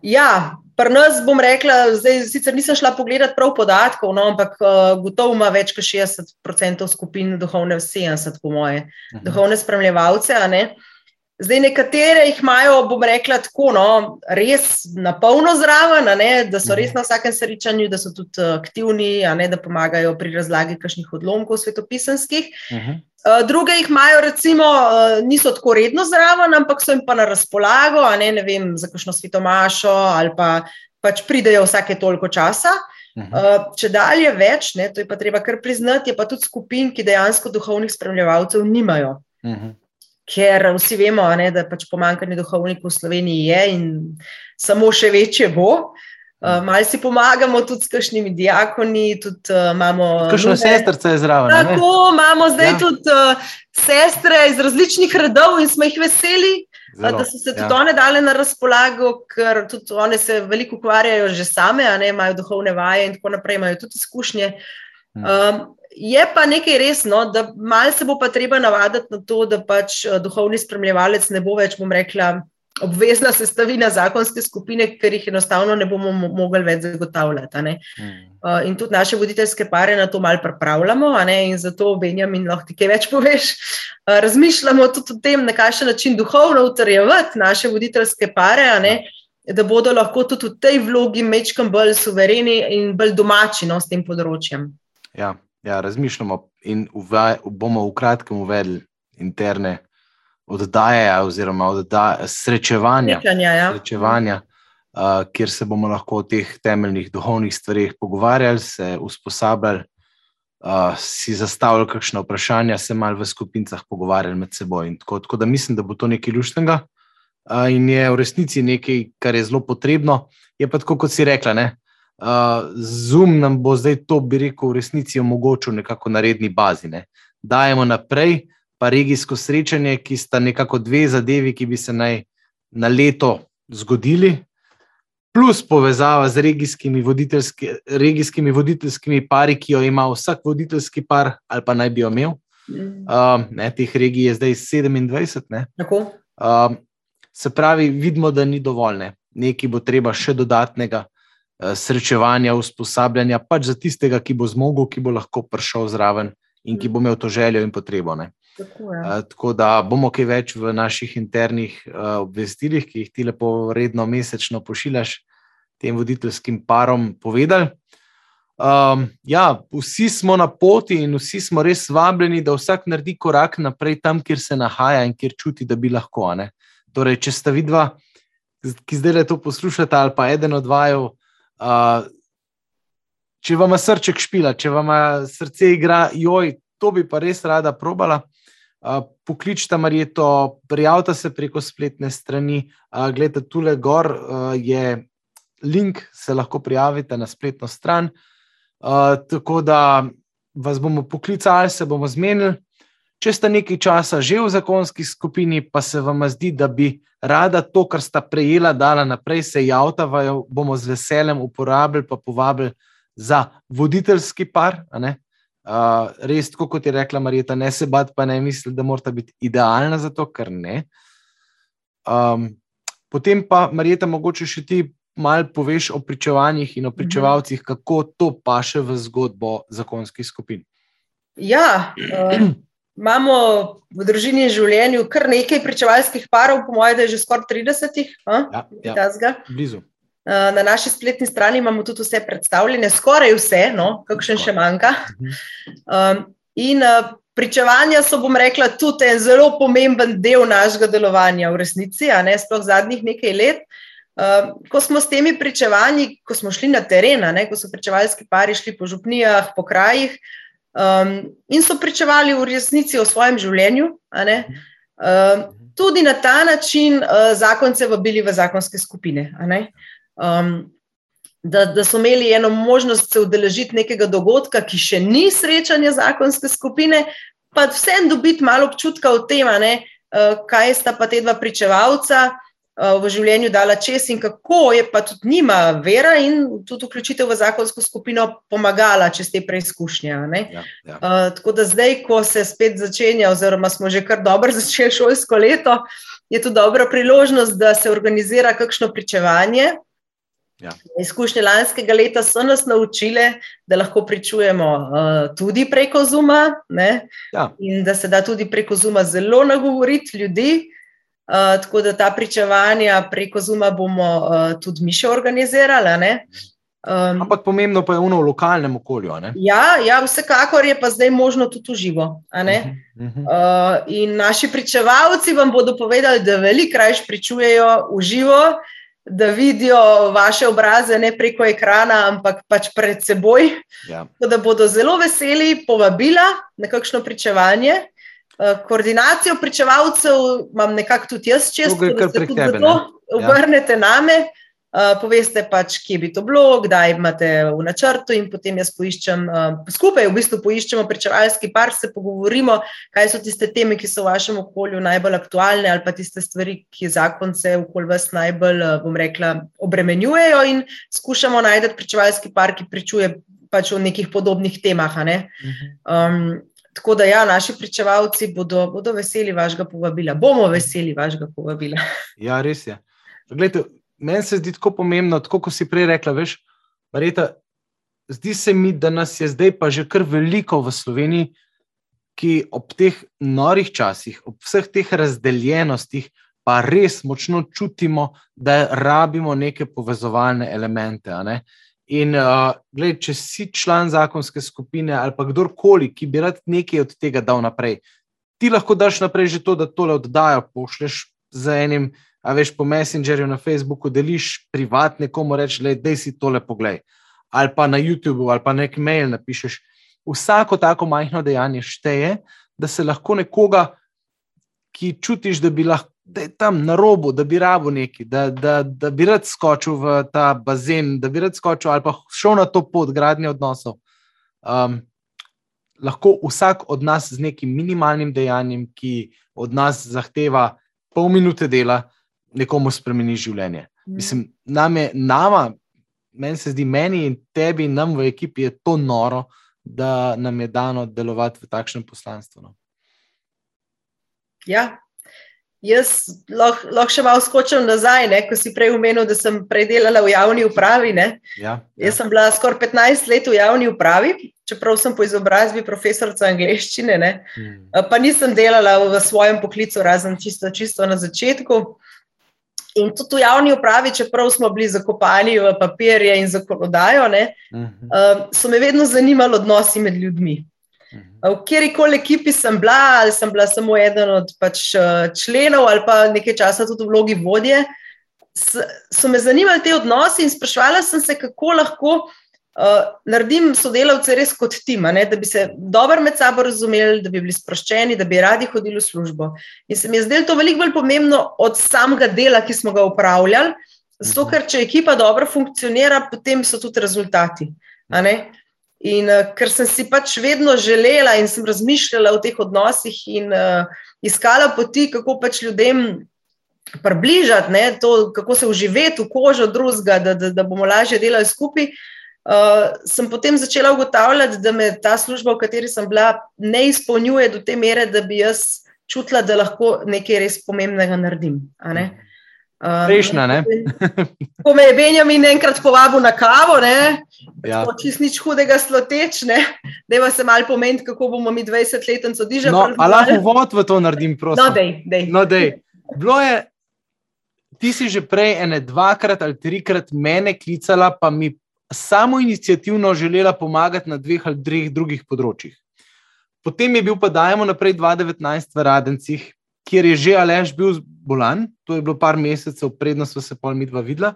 Ja, pri nas bom rekla, zdaj sicer nisem šla pogledat prav podatkov, no, ampak uh, gotovo ima več kot 60% skupin duhovne, 70% po moje, uh mhm. -huh. duhovne spremljevalce. Zdaj, nekatere jih imajo, bom rekla, tako, no, res na polno zraven, ne, da so res mhm. na vsakem srečanju, da so tudi eh, aktivni, ne, da pomagajo pri razlagi kakšnih odlomkov svetopisanskih. Uh mhm. -huh. Eh, druge jih imajo, recimo, eh, niso tako redno zraven, ampak so jim pa na razpolago, ne, ne vem, za kakšno svetomašo ali pa pač pridejo vsake toliko časa. Uh, če dalje več, ne, to je pa treba kar priznati, je pa tudi skupin, ki dejansko duhovnih spremljevalcev nimajo. Uh -huh. Ker vsi vemo, ne, da pač pomankanje duhovnikov v Sloveniji je in samo še večje bo. Uh, Uh, Malo si pomagamo tudi s kakšnimi diakoni, tudi uh, imamo. Kakšno sestrce je zraven? Tako ne? imamo zdaj ja. tudi uh, sestre iz različnih redov in smo jih veseli, Zelo, da so se tudi ja. one dale na razpolago, ker tudi one se veliko ukvarjajo že same, a ne imajo duhovne vaje in tako naprej, imajo tudi izkušnje. Um, je pa nekaj resno, da malo se bo pa treba navaditi na to, da pač duhovni spremljevalec ne bo več, bom rekla, obvezna sestavina zakonske skupine, ker jih enostavno ne bomo mogli več zagotavljati. Mm. Uh, in tudi naše voditeljske pare na to malo pripravljamo, in zato, Benjamin, lahko ti kaj več poveš. Uh, razmišljamo tudi o tem, na kakšen način duhovno utrjevati naše voditeljske pare, da bodo lahko tudi v tej vlogi mečkam bolj suvereni in bolj domači no, s tem področjem. Ja, ja razmišljamo in uvaj, bomo v kratkem uvedli interne oddaje, oziroma oddaje, srečevanja, Srečanja, ja. srečevanja uh, kjer se bomo lahko o teh temeljnih duhovnih stvarih pogovarjali, se usposabljali, uh, si zastavljali kakšno vprašanje, se malo v skupinicah pogovarjali med seboj. Tako, tako da mislim, da bo to nekaj luštnega uh, in je v resnici nekaj, kar je zelo potrebno. Je pa tako, kot si rekla. Ne? Zoom nam bo zdaj to, bi rekel, v resnici omogočil nekako na redni bazi. Ne? Dajemo naprej, pa regijsko srečanje, ki sta nekako dve zadevi, ki bi se naj na leto zgodili, plus povezava z regijskimi, voditeljski, regijskimi voditeljskimi pari, ki jo ima vsak voditeljski par, ali pa naj bi jo imel. Uh, ne, teh regij je zdaj 27. Uh, se pravi, vidimo, da ni dovolj. Ne. Nekaj bo treba še dodatnega srečevanja, usposabljanja, pač za tistega, ki bo zmogel, ki bo lahko prišel zraven in ki bo imel to željo in potrebo. Ne. Tako, uh, tako da bomo kaj več v naših internih uh, obvestilih, ki jih ti lepo, redno, mesečno pošiljaš tem voditeljskim parom, povedali. Um, ja, vsi smo na poti in vsi smo res vabljeni, da vsak naredi korak naprej tam, kjer se nahaja in kjer čuti, da bi lahko. Torej, če sta vidva, ki zdaj le to poslušate, ali pa eden od vaju, uh, če vam srček špila, če vam srce igra, joj, to bi pa res rada probala pokličite Marijo, prijavite se preko spletne strani. Glede, tukaj gor je link, se lahko prijavite na spletno stran. Tako da vas bomo poklicali, se bomo zmenili. Če ste nekaj časa že v zakonski skupini, pa se vam zdi, da bi rada to, kar sta prejela, dala naprej, se javta, bomo z veseljem uporabili, pa povabili za voditeljski par. Uh, res, tako kot je rekla Marita, ne se bati, pa ne misli, da mora biti idealna za to, kar ne. Um, potem pa, Marita, mogoče še ti malo poveš o pričevanjih in o mhm. pričevalcih, kako to paše v zgodbo zakonskih skupin. Ja, uh, imamo v družini in življenju kar nekaj pričevalskih parov, po mojem, da je že skoraj 30. Uh, ja, ja, blizu. Eh, na naši spletni strani imamo tudi vse predstavljene, skoraj vse, no, kakšen še manjka. Um, in uh, pričevanja so, bom rekla, tudi en zelo pomemben del našega delovanja v resnici, a ne sploh zadnjih nekaj let. Uh, ko smo s temi pričevanji, ko smo šli na teren, ne, ko so pričevalski pari šli po župnijah, po krajih um, in so pričevali v resnici o svojem življenju, uh, tudi na ta način uh, zakonce vabili v zakonske skupine. Um, da, da so imeli eno možnost se udeležiti nekega dogodka, ki še ni srečanje zakonske skupine, pa vsem dobiti malo občutka o tem, ne, kaj sta pa te dva pričevalca. Eh, v življenju dala čez in kako je pa tudi njima vera in tudi vključitev v zakonsko skupino pomagala čez te preizkušnje. Ja, ja. uh, tako da zdaj, ko se spet začenja, oziroma smo že kar dobro začeli šolsko leto, je to dobra priložnost, da se organizira kakšno pričevanje. Ja. Izkušnje lanskega leta so nas naučile, da lahko pričujemo uh, tudi preko Zuma, ja. in da se da tudi preko Zuma zelo nagovoriti ljudi. Uh, tako da ta pričevanja preko Zuma bomo uh, tudi mi še organizirali. Um, Ampak pomembno pa je v lokalnem okolju. Ja, ja, vsekakor je pa zdaj možno tudi v živo. Uh -huh, uh -huh. uh, in naši pričevalci vam bodo povedali, da veliko raje pričujejo v živo, da vidijo vaše obraze ne preko ekrana, ampak pač pred seboj. Ja. Da bodo zelo veseli povabila na kakšno pričevanje. Eh, koordinacijo pričevalcev imam nekako tudi jaz, če se tudi tebe, zato ja. obrnete name. Uh, poveste pač, kje bi to bilo, kdaj imate v načrtu, in potem jaz poiščem, uh, skupaj v bistvu poiščemo pričevalski par, se pogovorimo, kaj so tiste teme, ki so v vašem okolju najbolj aktualne, ali pa tiste stvari, ki zakonce okoli vas najbolj, uh, bom rekla, obremenjujejo, in skušamo najti pričevalski par, ki pričuje pač o nekih podobnih temah. Ne? Um, Tako da, ja, naši pričevalci bodo, bodo veseli vašega povabila, bomo veseli vašega povabila. Ja, res je. Glede, meni se zdi tako pomembno, tako kot si prej rekla. Veš, Marita, zdi se mi, da nas je zdaj pa že kar veliko v Sloveniji, ki ob teh norih časih, ob vseh teh razdeljenostih, pa res močno čutimo, da rabimo neke povezovalne elemente. In, uh, gled, če si član zakonske skupine ali pa kdorkoli, ki bi rad nekaj od tega dal naprej, ti lahko daš naprej že to, da tole oddajo, pošleš za enim, a veš po Messengerju na Facebooku, deliš privatne, komu rečeš, da si tole pogled. Ali pa na YouTubu, ali pa nek mail napišeš. Vsako tako majhno dejanje šteje, da se lahko nekoga, ki čutiš, da bi lahko da je tam na robu, da bi rabo neki, da, da, da bi rad skočil v ta bazen, da bi rad skočil ali pa šel na to pot gradnje odnosov. Um, lahko vsak od nas z nekim minimalnim dejanjem, ki od nas zahteva pol minute dela, nekomu spremeni življenje. Mm. Mislim, nam je, nama, meni se zdi, meni in tebi, nam v ekipi je to noro, da nam je dano delovati v takšnem poslanstvu. No. Ja, Jaz lahko lah še malo skočim nazaj, ne? ko si prej omenil, da sem prej delala v javni upravi. Ja, ja. Jaz sem bila skoraj 15 let v javni upravi, čeprav sem po izobrazbi profesorica angleščine, hmm. pa nisem delala v svojem poklicu, razen čisto, čisto na začetku. In tudi v javni upravi, čeprav smo bili zakopani v papirje in zakonodajo, ne, uh, so me vedno zanimali odnosi med ljudmi. V kateri koli ekipi sem bila, ali sem bila samo eden od pač, eh, členov, ali pa nekaj časa tudi v vlogi vodje, so me zanimali ti odnosi in sprašvala sem se, kako lahko uh, naredim sodelavce res kot tim, da bi se dobro med sabo razumeli, da bi bili sproščeni, da bi radi hodili v službo. In se mi je zdelo to veliko bolj pomembno od samega dela, ki smo ga upravljali, zato mhm. ker če ekipa dobro funkcionira, potem so tudi rezultati. In uh, ker sem si pač vedno želela in sem razmišljala o teh odnosih in uh, iskala poti, kako pač ljudem približati ne, to, kako se uživeti v kožo drugega, da, da, da bomo lažje delali skupaj. Uh, sem potem začela ugotavljati, da me ta služba, v kateri sem bila, ne izpolnjuje do te mere, da bi jaz čutila, da lahko nekaj res pomembnega naredim. Prejšnja, ne? Ko me je Benjamin enkrat povabil na kavo, ne? Ja. Čist nič hudega sloteč, ne? Deva se mal pomeniti, kako bomo mi 20 let odižali. No, a lahko vod v to naredim, prosim. No, dej, dej. No, dej. Bilo je, ti si že prej ene dvakrat ali trikrat mene klicala, pa mi samo inicijativno želela pomagati na dveh ali treh drugih področjih. Potem je bil pa dajmo naprej 2019 v Radencih, kjer je že Aleš bil bolan, to je bilo par mesecev, predno smo se pol mi dva videla,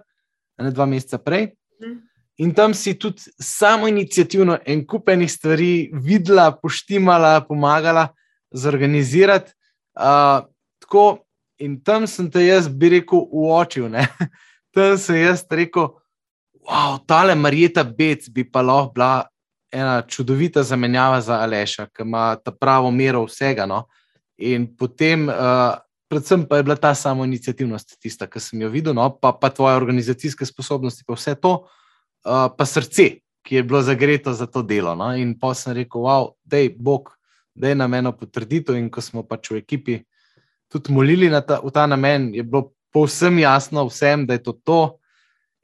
ne dva meseca prej. Mhm. In tam si tudi samo inicijativno en kupenih stvari videla, poštimala, pomagala zorganizirati. Uh, tako, in tam sem te jaz, bi rekel, uočil. Ne? Tam sem jaz rekel, wow, tale Marijeta Bec bi pa lahko bila ena čudovita zamenjava za Aleša, ki ima ta pravo mero vsega. No? In potem uh, predvsem pa je bila ta samo inicijativnost tista, ki sem jo videl, no, pa, pa tvoje organizacijske sposobnosti, pa vse to, uh, pa srce, ki je bilo zagreto za to delo. No. In pa sem rekel, wow, da je Bog, da je na meni potrditev. In ko smo pač v ekipi tudi molili ta, v ta namen, je bilo povsem jasno vsem, da je to to.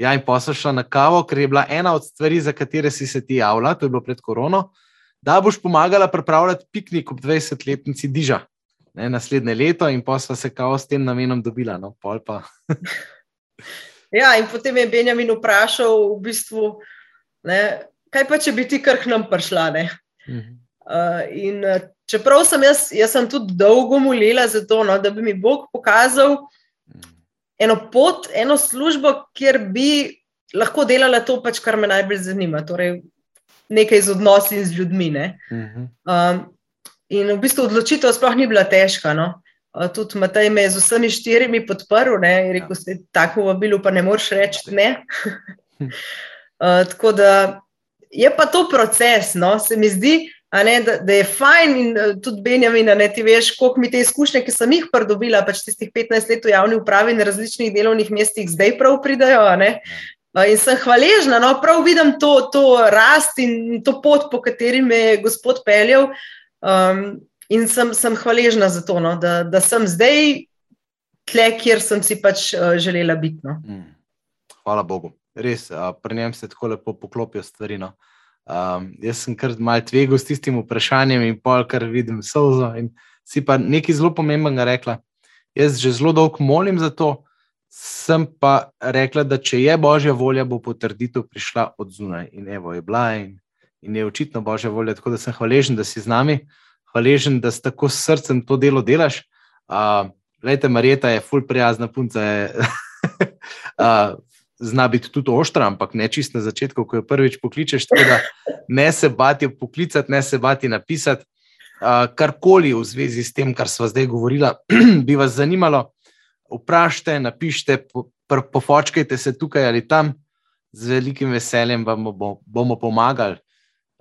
Ja, in pa so šla na kavo, ker je bila ena od stvari, za katere si se ti javila, to je bilo pred korono, da boš pomagala pripravljati piknik ob 20-letnici Diža ne, naslednje leto, in pa smo se kao s tem namenom dobila. No, ja, in potem je Benjamin vprašal, v bistvu, ne, kaj pa če bi ti kar k nam prišla. Mhm. Uh, in uh, čeprav sem jaz, jaz sem tudi dolgo molila za to, no, da bi mi Bog pokazal mhm. eno pot, eno službo, kjer bi lahko delala to, pač, kar me najbolj zanima, torej nekaj z odnosi in z ljudmi. Uh, In v bistvu odločitev sploh ni bila težka. No? Tudi Matej me je z vsemi štirimi podprl, ne? in rekel, da je tako vabilu, pa ne moreš reči ne. Tako da je pa to proces, no? se mi zdi, ne, da, da je fajn in tudi Benjamin, da ti veš, koliko mi te izkušnje, ki sem jih pridobila, pač tistih 15 let v javni upravi na različnih delovnih mestih, zdaj prav pridajo. In sem hvaležna, no, prav vidim to, to rast in to pot, po kateri me je gospod peljal. Um, in sem, sem hvaležna za to, no, da, da sem zdaj tle, kjer sem si pač uh, želela biti. No. Mm. Hvala Bogu. Res, uh, pri njem se tako lepo poklopijo stvari. No. Um, jaz sem kar mal tvegal s tistim vprašanjem, in pol, kar vidim, sozo. In si pa nekaj zelo pomembnega rekla. Jaz že zelo dolgo molim za to, sem pa rekla, da če je božja volja, bo potrditev prišla od zunaj. In evo je bila. In in je očitno božja volja. Tako da sem hvaležen, da si z nami, hvaležen, da si tako srcem to delo delaš. Uh, Lejte, Marjeta je ful prijazna punca. Je, uh, zna biti tudi oštra, ampak ne čist na začetku, ko jo prvič pokličeš. Ne se bati poklicati, ne se bati napisati. Uh, karkoli v zvezi s tem, kar smo zdaj govorili, bi vas zanimalo, vprašajte, napišite, po, pofočkajte se tukaj ali tam, z velikim veseljem vam bo, bomo pomagali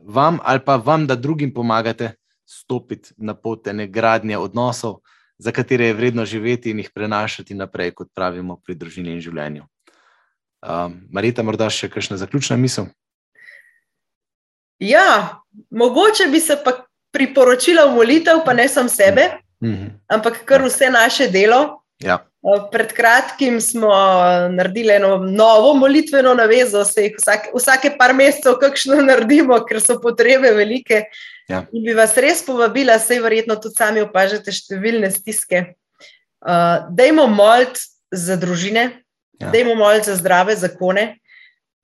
vam ali pa vam, da drugim pomagate stopiti na pot ene gradnje odnosov, za katere je vredno živeti in jih prenašati naprej, kot pravimo pri družini in življenju. Um, Marita, morda še kakšna zaključna misel? Ja, mogoče bi se pa priporočila v molitev, pa ne sam sebe, mm -hmm. ampak kar vse naše delo. Ja. Pred kratkim smo naredili eno novo molitveno navezo, se jih vsake, vsake par mesecev kakšno naredimo, ker so potrebe velike. Ja. In bi vas res povabila, sej verjetno tudi sami opažate številne stiske. Uh, dajmo moliti za družine, ja. dajmo moliti za zdrave zakone,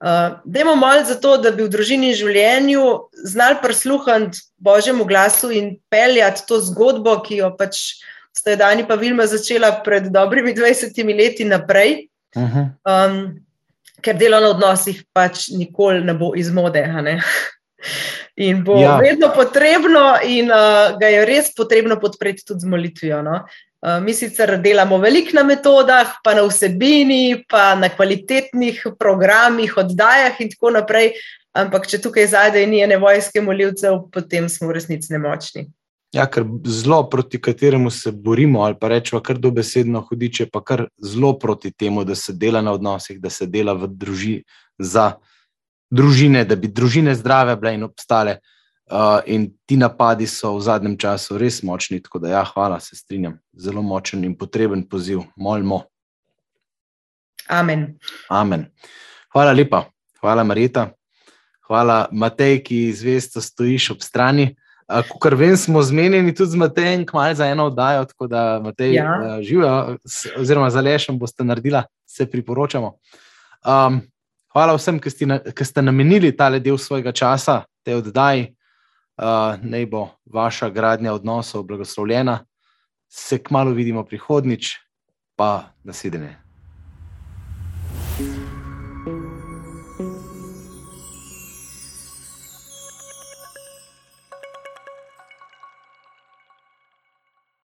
uh, dajmo moliti za to, da bi v družini in življenju znali prisluhniti Božjemu glasu in peljati to zgodbo, ki jo pač sta Dani pa Vilma začela pred dobrimi 20 leti naprej, uh -huh. um, ker delo na odnosih pač nikoli ne bo iz mode. In bo ja. vedno potrebno, in uh, ga je res potrebno podpreti tudi z molitvijo. No? Uh, mi sicer delamo veliko na metodah, pa na vsebini, pa na kvalitetnih programih, oddajah in tako naprej, ampak če tukaj zadaj ni ene vojske molilcev, potem smo v resnici nemočni. Ja, ker zelo proti kateremu se borimo, ali pa rečemo, kar dobesedno hudiče, pa kar zelo proti temu, da se dela na odnosih, da se dela v družini za družine, da bi družine zdrave bile in obstale. Uh, in ti napadi so v zadnjem času res močni. Tako da, ja, hvala, se strinjam. Zelo močen in potreben poziv. Molimo. Amen. Amen. Hvala lepa. Hvala, Marita. Hvala, Matej, ki zvesto stojiš ob strani. Kar vem, smo zmenjeni tudi z Matejem, kmalo za eno oddajo, tako da Matej ja. uh, živijo, oziroma za lešem boste naredila, se priporočamo. Um, hvala vsem, ki ste, ki ste namenili tale del svojega časa, te oddaji. Uh, naj bo vaša gradnja odnosov blagoslovljena. Se kmalo vidimo prihodnič, pa naslednje.